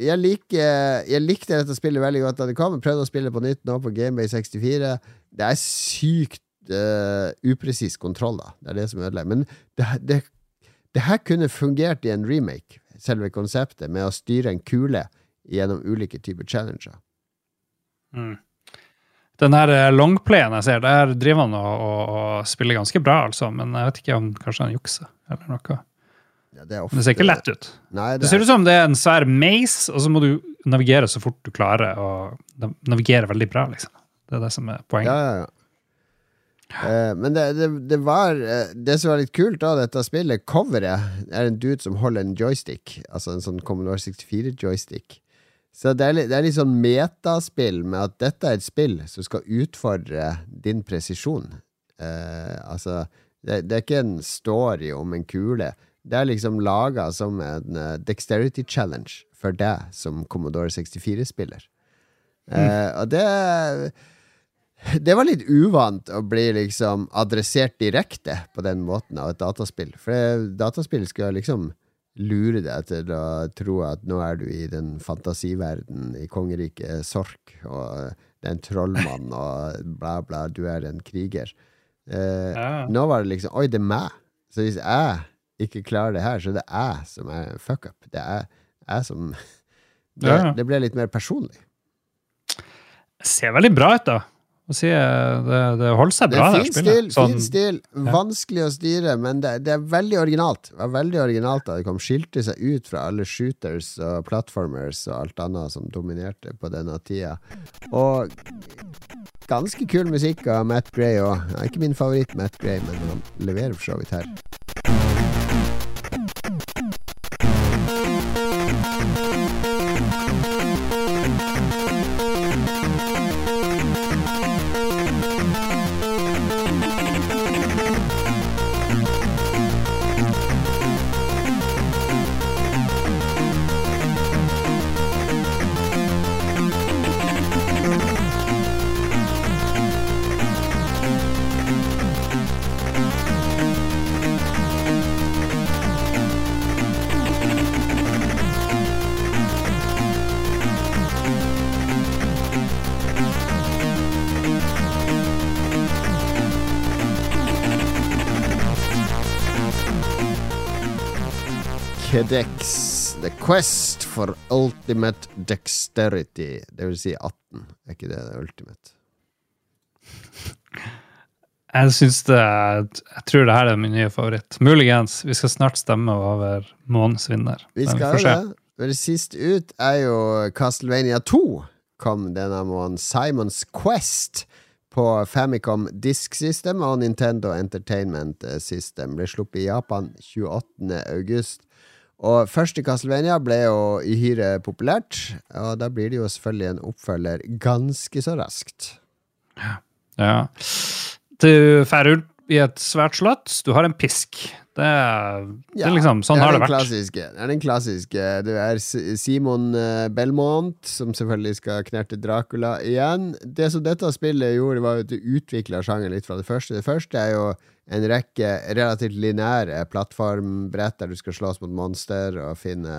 jeg, liker, jeg likte dette spillet veldig godt da det kom. Jeg prøvde å spille på nytt nå på Gamebay 64. Det er sykt uh, upresis kontroll, da. Det er det som ødelegger. Men det, det, det her kunne fungert i en remake, selve konseptet, med å styre en kule gjennom ulike typer challenger. Mm. Den her eh, longplayen jeg ser, der driver han og, og, og spiller ganske bra, altså. Men jeg vet ikke om kanskje han jukser eller noe. Ja, det, Men det ser ikke lett ut. Nei, Det det ser er, ut som det er en svær maze, og så må du navigere så fort du klarer. Og navigere veldig bra, liksom. Det er det som er poenget. Ja, ja, ja. Uh, men det, det, det var eh, Det som var litt kult, da, dette spillet, coveret, er en dude som holder en joystick. Altså en sånn Commodore 64-joystick. Så det er, litt, det er litt sånn metaspill med at dette er et spill som skal utfordre din presisjon. Eh, altså, det, det er ikke en story om en kule. Det er liksom laga som en uh, dexterity challenge for deg som Commodore 64-spiller. Eh, og det det var litt uvant å bli liksom adressert direkte på den måten av et dataspill. For dataspill skal liksom lure deg til å tro at nå er du i den fantasiverden i kongeriket Sork, og det er en trollmann, [LAUGHS] og bla, bla, du er en kriger. Eh, Ja. Nå var det liksom Oi, det er meg. Så hvis jeg ikke klarer det her, så det er jeg som er fuck up. Det er jeg som [LAUGHS] Det, Ja, det ble litt mer personlig. Ser veldig bra ut, da. Si, eh, det, det holder seg Det bra, er det fin spillet. stil, Sånn- fin stil. Vanskelig å styre, men det, det er veldig originalt. Det var veldig originalt da det kom. Skilte seg ut fra alle shooters og platformers og alt annet som dominerte på denne tida. Og ganske kul musikk av Matt Gray òg. Ikke min favoritt, Matt Gray, men han leverer for så vidt her. Kedex. The Quest for Ultimate Dexterity. Det vil si 18. Er ikke det det ultimate? Jeg syns det Jeg tror det her er min nye favoritt. Muligens. Vi skal snart stemme over månedens vinner. Vi skal vi det. Men sist ut er jo Castlevania 2 kom denne måneden. Simons Quest på Famicom Disk System og Nintendo Entertainment System. Ble sluppet i Japan 28. august. Og først i Castlevania ble jo uhyre populært, og da blir det jo selvfølgelig en oppfølger ganske så raskt. Ja. ja. Du drar ut i et svært slott. Du har en pisk. Det er, det er liksom, sånn det har det vært. Klassiske. Det er den klassiske. Det er Simon eh, Belmont som selvfølgelig skal knerte Dracula igjen. Det som dette spillet gjorde, var at du utvikla sjangeren litt fra det første. Det første er jo en rekke relativt lineære plattformbrett der du skal slåss mot monster og finne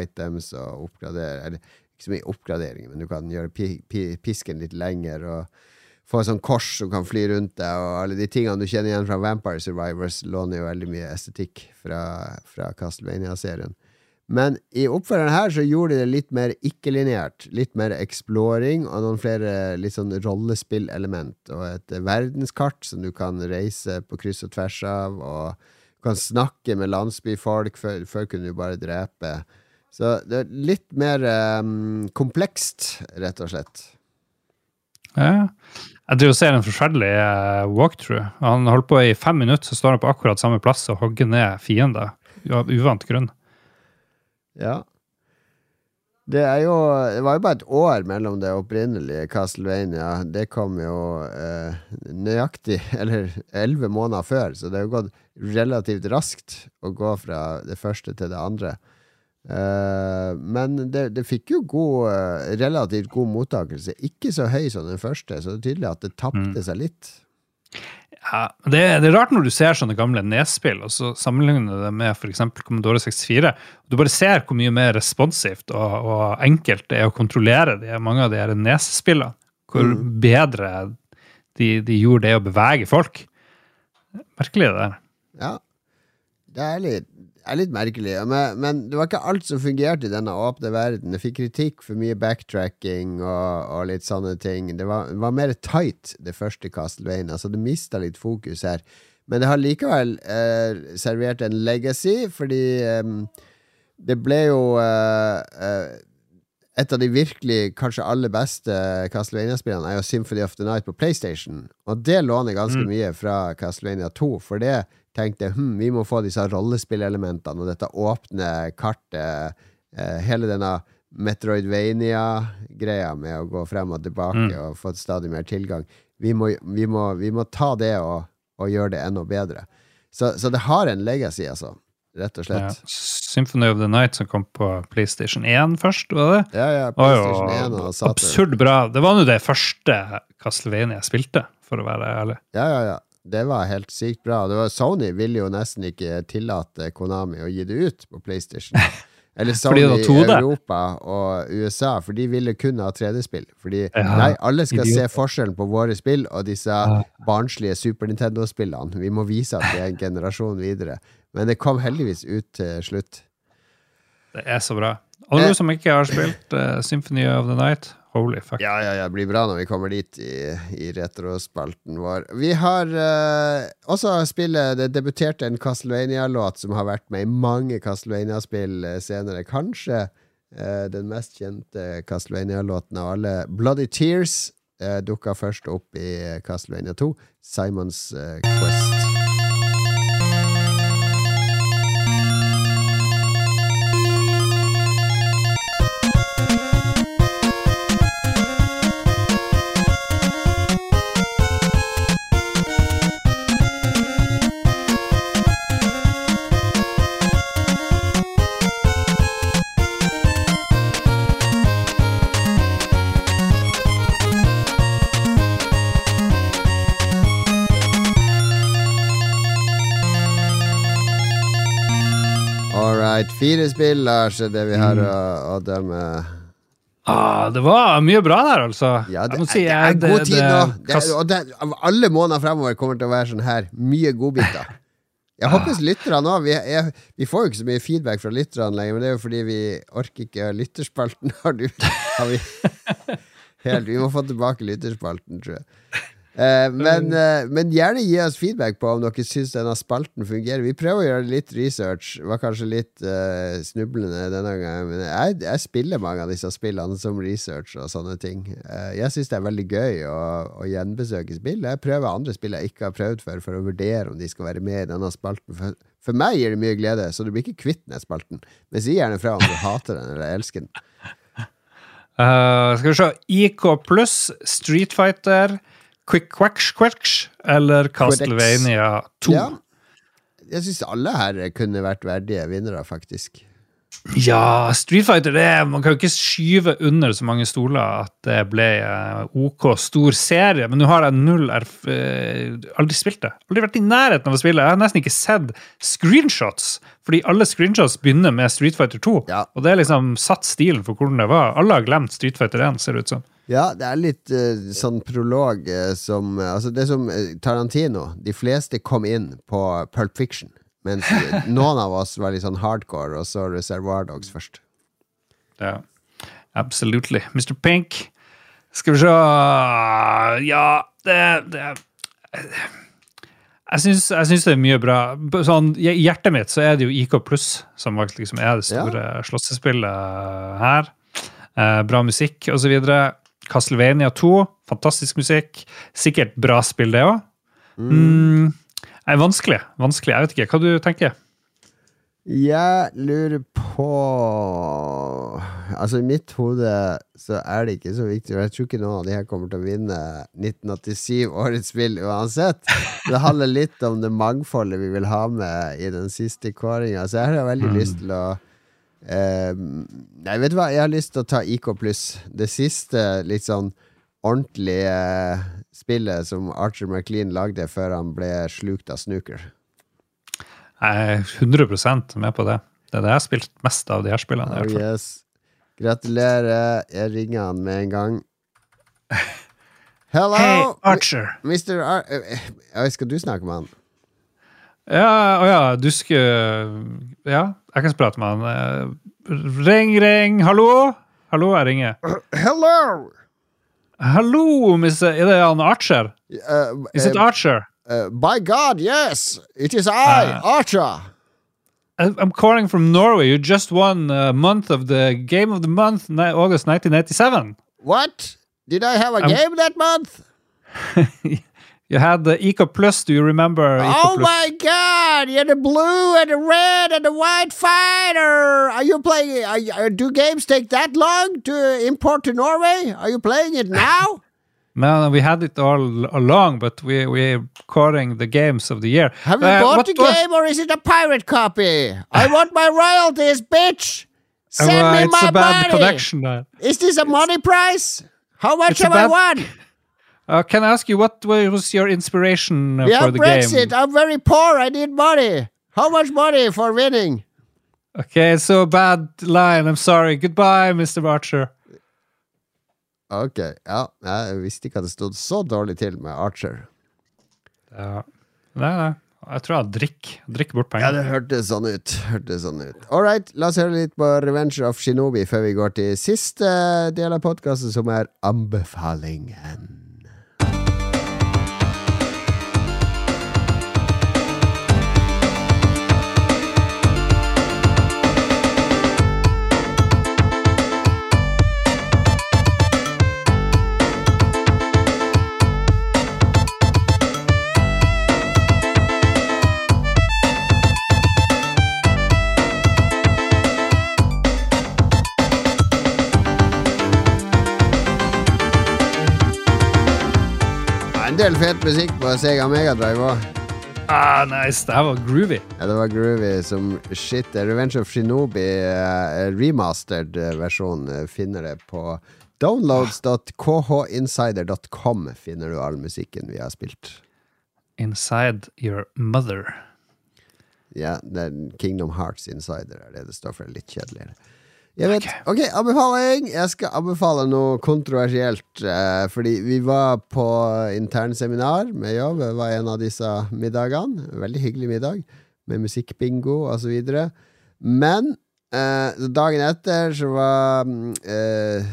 items og oppgradere Eller ikke så mye oppgradering, men du kan gjøre pi pi pisken litt lenger og få et sånt kors som kan fly rundt deg, og alle de tingene du kjenner igjen fra Vampire Survivors, låner jo veldig mye estetikk fra, fra Castlevania-serien. Men i oppfølgeren her så gjorde de det litt mer ikke-lineært. Litt mer exploring og noen flere litt sånn rollespillelement. Og et verdenskart som du kan reise på kryss og tvers av, og du kan snakke med landsbyfolk. Før, før kunne du bare drepe. Så det er litt mer um, komplekst, rett og slett. Ja. Jeg driver og ser en forferdelig eh, walkthrough. Han holdt på i fem minutter, så står han på akkurat samme plass og hogger ned fiender av uvant grunn. Ja. Det jo Det var jo bare et år mellom det opprinnelige Castlevania. Det kom jo eh, nøyaktig, [LAUGHS] eller elleve måneder før, så det har jo gått relativt raskt å gå fra det første til det andre. Eh, men det, det fikk jo god, eh, relativt god mottakelse. Ikke så høy som den første, så det er tydelig at det tapte seg litt. Ja, det, det er rart når du ser sånne gamle nedspill, og så sammenligner det med f.eks. Commodore 64. Du bare ser hvor mye mer responsivt og, og enkelt det er å kontrollere de, mange av de nesespillene. Hvor bedre de, de gjorde det å bevege folk. Merkelig, det der. Ja. Det er litt, er litt merkelig. Men, men det var ikke alt som fungerte i denne åpne verden. Det fikk kritikk for mye backtracking og, og litt sånne ting. Det var, var mer tight, det første Castlevania, så det mista litt fokus her. Men det har likevel eh, servert en legacy, fordi eh, det ble jo eh, eh, et av de virkelig kanskje aller beste Castlevania-spillene er jo Symphony of the Night på PlayStation. Og det låner ganske Mm. mye fra Castlevania 2, for det tenkte hm, vi må få disse rollespillelementene og dette åpne kartet, eh, hele denne Metroidvania-greia med å gå frem og tilbake Mm. og få stadig mer tilgang. Vi må, vi må, vi må ta det og, og gjøre det enda bedre. Så, så det har en legacy, altså. Rett og Ja. slett. Symphony of the Night som kom på PlayStation 1 først, var det? Ja, ja. PlayStation PlayStation 1 og Saturn. absurd bra. Det var nå det første Castlevania jeg spilte, for å være ærlig. Ja, ja, ja. Det var helt sykt bra. Det var, Sony ville jo nesten ikke tillate Konami å gi det ut på PlayStation. [LAUGHS] Eller Sony i Europa og USA, for de ville kun ha 3D-spill. Fordi Ja, nei, alle skal se forskjellen på våre spill og disse Ja. barnslige Super Nintendo-spillene. Vi må vise at vi er en generasjon videre. Men det kom heldigvis ut til slutt. Det er så bra. Alle Eh. du som ikke har spilt uh, Symphony of the Night, holy fuck. Ja, ja, ja, det blir bra når vi kommer dit i, i retrospalten vår. Vi har uh, også spillet Det debuterte en Castlevania-låt som har vært med i mange Castlevania-spill eh, senere. Kanskje uh, den mest kjente Castlevania-låten av alle. Bloody Tears uh, dukka først opp i Castlevania 2, Simons Quest. Fire spill, Lars, er det vi har å, å dømme. Ah, det var mye bra der, altså. Ja, det, Jeg må er, si, det jeg- er god tid nå. Det er, og det, alle måneder fremover kommer til å være sånn her. Mye godbiter. Jeg håper lytterne òg. Vi, vi får jo ikke så mye feedback fra lytterne lenger, men det er jo fordi vi orker ikke lytterspalten. [LAUGHS] Har du har vi, [LAUGHS] helt, vi må få tilbake lytterspalten, tror jeg. Eh, men, eh, men gjerne gi oss feedback på om dere syns denne spalten fungerer. Vi prøver å gjøre litt research. Var kanskje litt eh, snublende denne gangen, men jeg, jeg spiller mange av disse spillene som research og sånne ting. Eh, jeg syns det er veldig gøy å, å gjenbesøke spill. Jeg prøver andre spill jeg ikke har prøvd før, for å vurdere om de skal være med i denne spalten. For, for meg gir det mye glede, så du blir ikke kvitt den spalten. Men si gjerne fra om du hater den eller elsker den. Uh, skal vi se. IK pluss, Street Fighter, Quick Quacks Quacks eller Castlevania 2. Ja. Jeg syns alle her kunne vært verdige vinnere, faktisk. Ja, Street Fighter det, Man kan jo ikke skyve under så mange stoler at det ble eh, OK stor serie. Men nå har jeg null erf... eh, aldri spilt det. Aldri vært i nærheten av å spille. Jeg har nesten ikke sett screenshots, fordi alle screenshots begynner med Street Fighter 2. Ja. Og det er liksom satt stilen for hvordan det var. Alle har glemt Street Fighter 1, ser det ut som. Ja, det er litt uh, sånn prolog uh, som uh, Altså, det som Tarantino. De fleste kom inn på Pulp Fiction. Mens [LAUGHS] noen av oss var litt sånn hardcore, og så Reservoir Dogs først. Ja, absolutely. Mr. Pink. Skal vi se Ja, det, det Jeg syns, det er mye bra. Sånn, I hjertet mitt så er det jo IK pluss som liksom er det store slåssespillet her. Eh, bra musikk osv. Castlevania 2, fantastisk musikk. Sikkert bra spill, det òg. Mm. Nei, vanskelig. vanskelig. Jeg vet ikke. Hva du tenker Jeg lurer på Altså, i mitt hode så er det ikke så viktig. og Jeg tror ikke noen av de her kommer til å vinne 1987 årets spill uansett. Det handler litt om det mangfoldet vi vil ha med i den siste kåringa. Så jeg har veldig Mm. lyst til å eh, Nei, vet du hva, jeg har lyst til å ta IK pluss. Det siste litt sånn ordentlige uh, spillet som Archer McLean lagde før han ble slukt av snooker. Jeg er 100 med på det. Det er det jeg har spilt mest av de her spillene. Oh, yes. Gratulerer. Jeg ringer han med en gang. Hello, Hey, Archer! Mr. Ar eh, eh, Skal du snakke med han? Ja, å ja, du skulle Ja, jeg kan prate med han. Eh, Ring, ring! Hallo? Hallo, jeg ringer. [CLEARS THROAT] Hello! Hallo, Mr. Er det han Archer? Uh, Is it Archer? uh, by God, yes! It is I, Uh, Archer! I'm calling from Norway. You just won a month of the Game of the Month, August 1987. What? Did I have a I'm- game that month? [LAUGHS] You had the Eco Plus. Do you remember Eco Oh Plus? my God! You had the blue and the red and the white fighter. Are you playing? Are you, uh, do games take that long to import to Norway? Are you playing it [LAUGHS] now? No, no, we had it all along, but we we're calling the games of the year. Have you Uh, bought the game or is it a pirate copy? I [LAUGHS] want my royalties, bitch! Send Uh, me it's my a bad money! connection. Is this a money price? How much have I won? Uh, can I ask you what was your inspiration uh, We for the Brexit. game? I'm very poor. I need money. How much money for winning? Okay, so bad line. I'm sorry. Goodbye, Mr. Archer. Ok, ja. Jeg visste ikke at det stod så dårlig til med Archer. Ja. Nei, nei. Jeg tror jeg drikker drikk bort Ja, det hørtes sånn ut. Hørte sånn ut. All right, la oss høre litt på Revenge of Shinobi før vi går til siste del av podkasten, som er anbefalingen. En del fet musikk på Sega Megadrive òg. Ah, nice. Det her var groovy. Ja, det var groovy som shit. Revenge of Shinobi uh, remastered eh, versjon finner det på downloads.khinsider.com finner du all musikken vi har spilt. Inside your mother. Ja, det er Kingdom Hearts Insider er det det står for. Litt kjedeligere. Jeg vet, ok, anbefaling! Jeg skal anbefale noe kontroversielt. Eh, fordi vi var på internseminar med jobb. Det var en av disse middagene. Veldig hyggelig middag med musikkbingo osv. Men eh, dagen etter så var eh,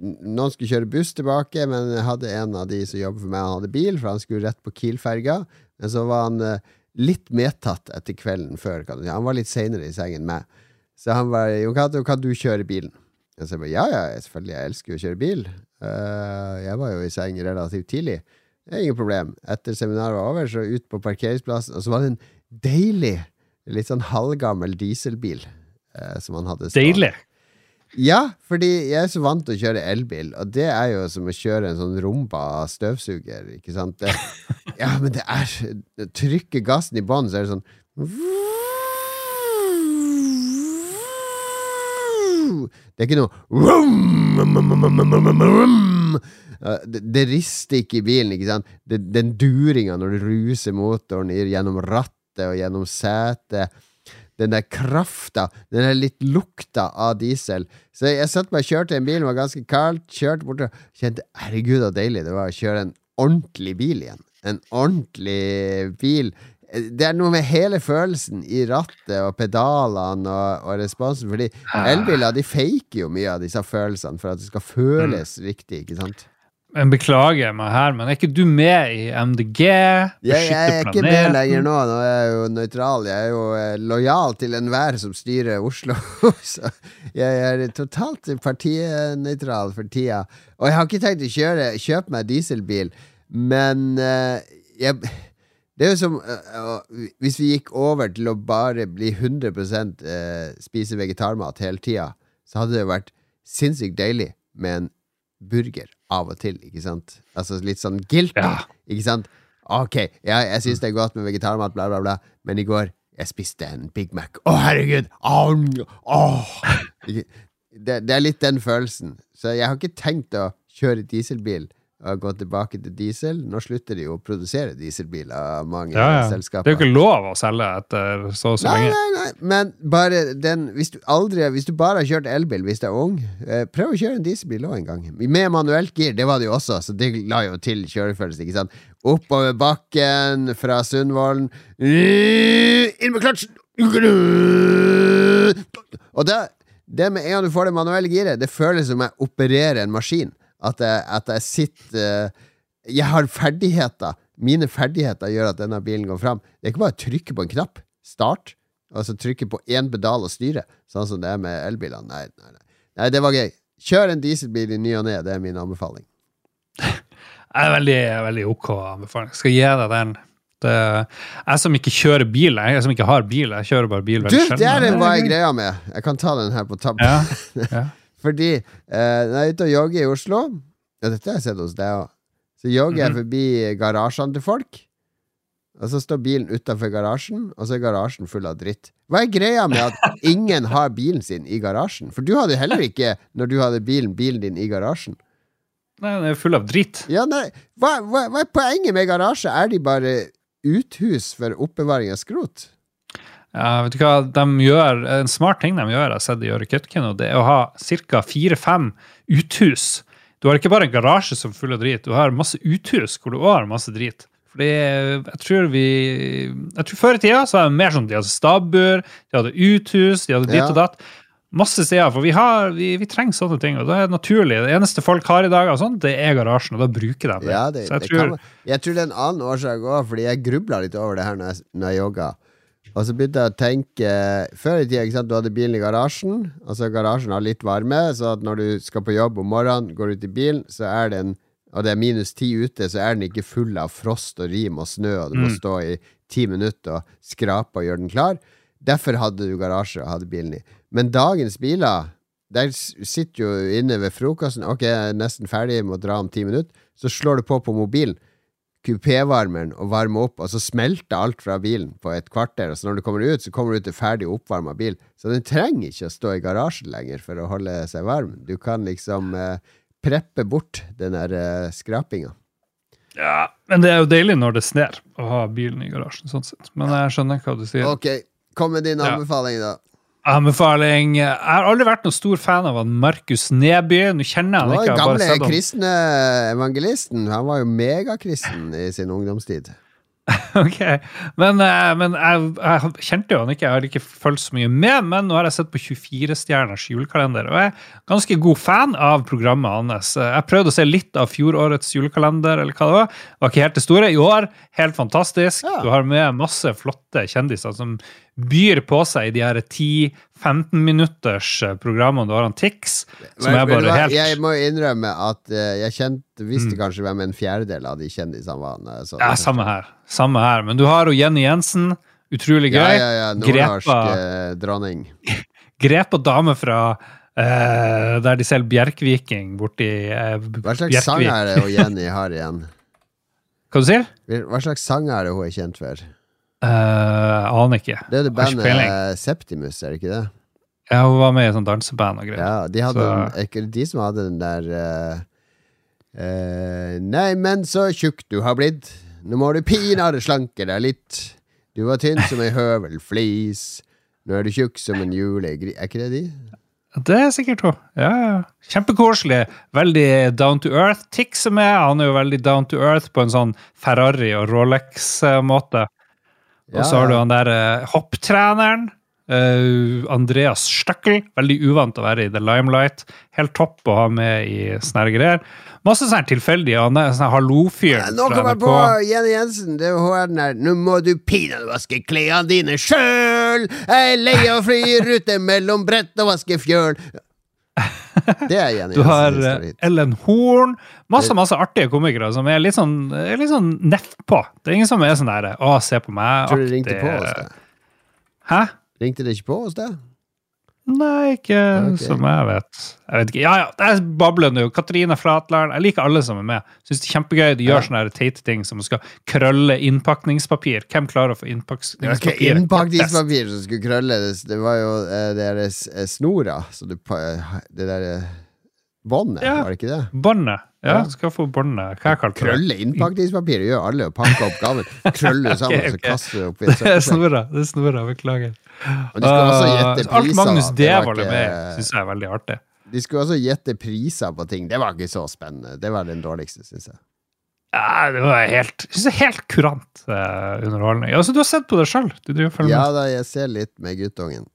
Noen skulle kjøre buss tilbake, men jeg hadde en av de som jobber for meg, han hadde bil, for han skulle rett på Kiel-ferga. Men så var han eh, litt medtatt etter kvelden før. Han var litt seinere i sengen enn meg. Så han var Jo kan, kan du kjøre bilen? Og så jeg bare, ja, ja, selvfølgelig, jeg elsker jo å kjøre bil. Uh, jeg var jo i seng relativt tidlig. Det er ingen problem. Etter seminaret var over, så ut på parkeringsplassen, og så var det en deilig, litt sånn halvgammel dieselbil eh, som han hadde stående. Deilig. Ja, fordi jeg er så vant til å kjøre elbil, og det er jo som å kjøre en sånn rumba støvsuger, ikke sant? Det, [LAUGHS] ja, men det er Trykker gassen i bånn, så er det sånn Det er ikke noe Uh, det, det rister ikke i bilen, ikke sant? Den duringa når du ruser motoren gjennom rattet og gjennom setet den der krafta, den der litt lukta av diesel. Så jeg satt meg og kjørte en bil, det var ganske kaldt, kjørte bort og kjente herregud så deilig det var å kjøre en ordentlig bil igjen. En ordentlig bil. Det er noe med hele følelsen i rattet og pedalene og, og responsen, fordi elbiler de faker jo mye av disse følelsene for at det skal føles riktig, ikke sant? Jeg beklager meg her, men er ikke du med i MDG? Jeg, jeg er ikke med lenger nå. Nå er jeg jo nøytral. Jeg er jo eh, lojal til enhver som styrer Oslo. [LAUGHS] Så jeg er totalt partinøytral for tida. Og jeg har ikke tenkt å kjøre, kjøpe meg dieselbil, men eh, jeg det er jo som uh, eh, Hvis vi gikk over til å bare bli 100 uh, spise vegetarmat hele tida, så hadde det vært sinnssykt deilig med en burger av og til, ikke sant? Altså litt sånn guilty, Ja. ikke sant? Ok, ja, jeg syns det er godt med vegetarmat, bla, bla, bla, men i går jeg spiste en Big Mac. Å, herregud! Åh, [LAUGHS] åh. Det, det er litt den følelsen. Så jeg har ikke tenkt å kjøre dieselbil og gå tilbake til diesel. Nå slutter de jo å produsere dieselbiler, mange Ja, ja. Det er jo ikke lov å selge etter så og så Nei, lenge. nei, nei, men bare den Hvis du aldri Hvis du bare har kjørt elbil hvis du er ung, eh, prøv å kjøre en dieselbil òg en gang. Med manuelt gir, det var det jo også, så det la jo til kjørefølelse, ikke sant. Oppover bakken fra Sundvolden. Inn med kløtsjen! Og det, det med en gang du får det manuelle giret, det føles som jeg opererer en maskin. At jeg, at jeg sitter eh, Jeg har ferdigheter. Mine ferdigheter gjør at denne bilen går fram. Det er ikke bare å trykke på en knapp. Start. Altså trykke på én pedal og styre, sånn som det er med elbilene. Nei, nei, nei. nei, det var gøy. Kjør en dieselbil i ny og ne. Det er min anbefaling. [LAUGHS] Jeg er veldig, veldig ok anbefaling. Skal gi deg den. Det, jeg som ikke kjører bil, jeg som ikke har bil, jeg kjører bare bil Du, det er det hva jeg greier greia med. Jeg kan ta den her på tabben. Ja, [LAUGHS] ja. Fordi eh, når jeg er ute og jogger i Oslo Ja, dette har jeg sett hos deg òg. Så jogger jeg Mhm. forbi garasjene til folk. Og så står bilen utafor garasjen, og så er garasjen full av dritt. Hva er greia med at ingen har bilen sin i garasjen? For du hadde heller ikke, når du hadde bilen, bilen din i garasjen. Nei, Den er full av dritt. Ja, nei, hva, hva, hva er poenget med garasje? Er de bare uthus for oppbevaring av skrot? Ja, vet du hva de gjør, En smart ting de gjør, jeg har de gjør i Kautokeino, det er å ha ca. fire-fem uthus. Du har ikke bare en garasje som er full av drit, du har masse uthus hvor du har masse drit. Fordi jeg tror vi Jeg tror Før i tida så var det mer sånn de hadde stabbur, de hadde uthus, de hadde ditt Ja. og datt. Masse steder. For vi, har, vi, vi trenger sånne ting, og det er naturlig. Det eneste folk har i dag, sånt, det er garasjen, og da bruker de det. Ja, det, jeg det tror, jeg tror det er en annen årsak òg, fordi jeg grubla litt over det her når jeg, når jeg jogga. Og så begynte jeg å tenke Før i tida, ikke sant, du hadde bilen i garasjen. Altså Garasjen har litt varme, så at når du skal på jobb om morgenen, går ut i bilen, så er den Og det er minus ti ute, så er den ikke full av frost og rim og snø, og du må Mm. stå i ti minutter og skrape og gjøre den klar. Derfor hadde du garasje og hadde bilen i. Men dagens biler der sitter jo inne ved frokosten. Ok, jeg er nesten ferdig jeg må dra om ti minutter. Så slår du på på mobilen, kupévarmeren, og varmer opp, og så smelter alt fra bilen på et kvarter. Og så når du kommer ut, så kommer du til ferdig oppvarma bil. Så den trenger ikke å stå i garasjen lenger for å holde seg varm. Du kan liksom eh, preppe bort den der eh, skrapinga. ja, men det er jo deilig når det sner å ha bilen i garasjen. sånn sett. Men jeg skjønner hva du sier. Ok, kom med din anbefaling, da. Anbefaling. Jeg har aldri vært noen stor fan av han Markus Neby. Nå kjenner jeg han ikke. Den gamle kristne evangelisten. Han var jo megakristen i sin ungdomstid. [LAUGHS] Ok, Men, eh, men jeg, jeg kjente jo han ikke, jeg har ikke fulgt så mye med, men nå har jeg sett på 24-stjerners julekalender, og jeg er ganske god fan av programmet hans. Jeg prøvde å se litt av fjorårets julekalender, eller hva det var. Det var ikke helt det store. I år, helt fantastisk. Ja. Du har med masse flotte kjendiser som byr på seg de her 10-15 minutters eh, programmene. Du har han Tix, som er bare helt Jeg må innrømme at eh, jeg kjente, visste kanskje hvem en fjerdedel av de kjendisene var. Ja, samme her. Samme her. Men du har jo Jenny Jensen. Utrolig gøy. Ja, ja, ja. Nordnorsk eh, dronning. [LAUGHS] grep og dame fra eh, der de selger Bjerkviking borti uh, Hva slags sang er det hun Jenny har igjen? [LAUGHS] Hva du sier Hva slags sang er det hun er kjent for? Uh, aner ikke. Det er det bandet eh, Septimus, er det ikke det? Ja, hun var med i sånn danseband og greier. Ja, de hadde Så- en, er ikke de som hadde den der uh, uh, Nei, men så tjukk du har blitt. Nå må du pinadø slanke deg litt. Du var tynn som ei høvelflis. Nå er du tjukk som en julegris. Er ikke det de? Det er sikkert hun. Ja, ja. Kjempekoselig. Veldig down to earth. Tix er med. Han er jo veldig down to earth på en sånn Ferrari og Rolex-måte. Og så har du han der uh, hopptreneren. Uh, Andreas Støkkel, veldig uvant å være i The Limelight. Helt topp å ha med i sånne greier. Masse sånn tilfeldige. Han er sånn hallofyr Nå kommer jeg på Jenny Jensen. Det er hun er der Nå må du pinadø vaske klærne dine sjøl! Jeg er lei av å fly i rute mellom brett og vaske fjøl. Det er Jenny Du har Jensen. eh, historie. Ellen Horn. Masse masse artige komikere som er litt sånn, er litt sånn nedpå. Det er ingen som er sånn der Å, se på meg. Tror du det ringte på oss, det? Hæ? Ringte det ikke på oss, deg? Nei, ikke okay. som jeg vet. Jeg vet ikke. Ja, ja, det babler nå. Katrine Flatland. Jeg liker alle som er med. Syns det er kjempegøy. De gjør sånne teite ting som å skal krølle innpakningspapir. Hvem klarer å få innpakningspapir? ikke innpakningspapir som skulle krølle, det, var jo deres det eh, snora. Så det, det der eh, båndet, Ja. var det ikke det? Båndet. Ja, Ja. skal få båndet. Hva jeg kalte det? Krølle innpakningspapir gjør alle, og pakke opp gaven. Krølle sammen, okay, [LAUGHS] okay. så kaster du oppi [LAUGHS] Det er snora. Det er snora. Beklager. Og de skulle også gjette priser. alt. Magnus Devold er med syns jeg er veldig artig. De skulle også gjette priser på ting. Det var ikke så spennende. Det var den dårligste, syns jeg. Ja, det var helt, jeg synes er helt kurant uh, underholdning. Altså, du har sett på det sjøl? Ja da, jeg ser litt med guttungen.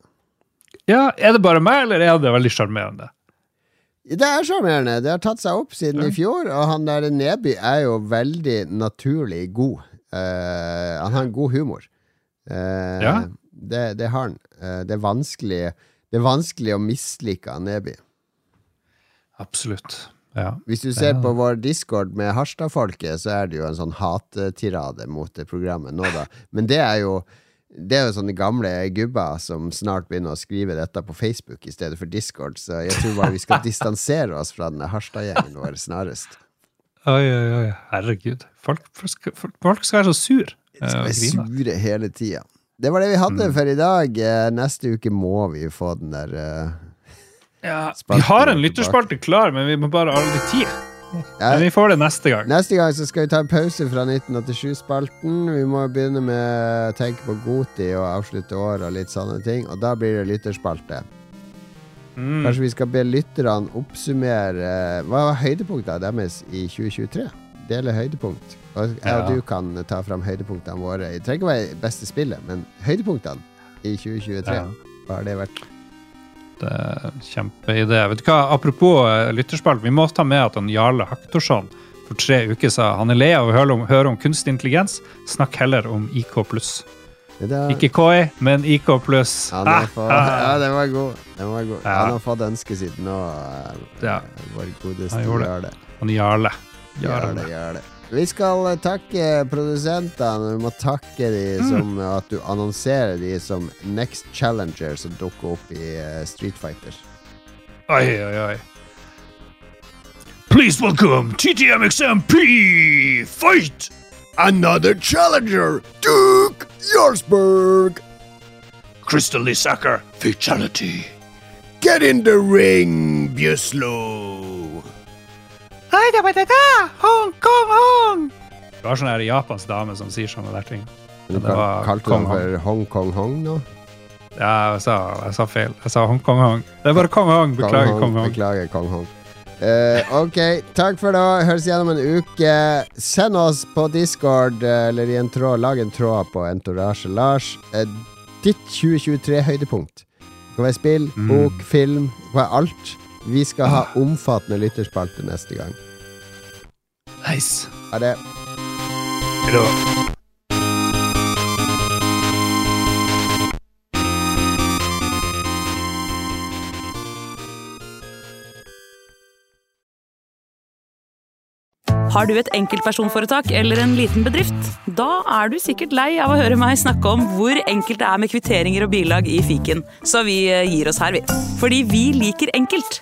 Ja, Er det bare meg, eller er det veldig sjarmerende? Det er sjarmerende. Det har tatt seg opp siden i fjor, og han der Neby er jo veldig naturlig god. Uh, han har en god humor. Uh, Ja. det, det har han. Uh, det, er det er vanskelig å mislike Neby. Absolutt. Ja. Hvis du ser på vår discord med Harstad-folket, så er det jo en sånn hattirade mot det programmet nå, da. Men det er jo det er jo sånne gamle gubber som snart begynner å skrive dette på Facebook i stedet for Discord, så jeg tror bare vi skal [LAUGHS] distansere oss fra den Harstad-gjengen vår snarest. Oi, oi, oi. Herregud. Folk, folk, folk- skal være så sur. Vi eh, skal være sure hele tida. Det var det vi hadde for i dag. Eh, Neste uke må vi få den der uh, Ja, vi har en lytterspalte klar, men vi må bare ha litt tid. Ja, Men vi får det neste gang. Neste gang så skal vi ta en pause fra 1987-spalten. Vi må begynne med å tenke på Goti og avslutte året og litt sånne ting. Og da blir det lytterspalte. Mm. Kanskje vi skal be lytterne oppsummere Hva var høydepunktene deres i 2023? Dele høydepunkt. Og jeg og Ja. du kan ta fram høydepunktene våre. Det trenger ikke være beste spillet, men høydepunktene i 2023. Ja. Hva har det vært? Det er en Kjempeidé. Vet du hva, Apropos lytterspill, lytterspalt, vi må ta med at han Jarle Haktorsson for tre uker sa han er lei av å høre om, høre om kunstig intelligens. Snakk heller om IK pluss. Er- Ikke KI, men IK pluss. Han har fått, ja, Ah, den var god. Den var god. Ja. Han har fått ønsket sitt nå, eh, Ja. vår godeste. Jarle. han Jarle. Jarle. Jarle. det. Vi skal takke produsentene. Vi må takke de Mm. som at du annonserer de som Next Challenger som dukker opp i eh, Street Fighter. Oi, oi, oi. Please welcome TTMXMP Fight! Another challenger, Duke Jarlsberg. Crystal Lissaker Fatality. Get in the ring, Bjøslo. Hong Kong Hong! Det var sånn her japansk dame som sier sånne der ting. Du Det var kalte du for Hong Kong Hong nå? Ja, jeg sa, jeg sa feil. Jeg sa Hong Kong Hong. Det er bare Kong Hong. Beklager, Kong Hong. Beklager, Kong Hong. Uh, ok, takk for det. Høres igjennom en uke. Send oss på Discord eh, eller i en tråd. Lag en tråd på Entourage Lars. Uh, ditt 2023-høydepunkt. Det kan være spill, Mm. bok, film. Det kan være alt. Vi skal ha omfattende lytterspalte neste gang. Nice. Ha det. Hello. Har du et enkeltpersonforetak eller en liten bedrift? Da er du sikkert lei av å høre meg snakke om hvor enkelt det er med kvitteringer og bilag i fiken, så vi eh, gir oss her, vi. Fordi vi liker enkelt.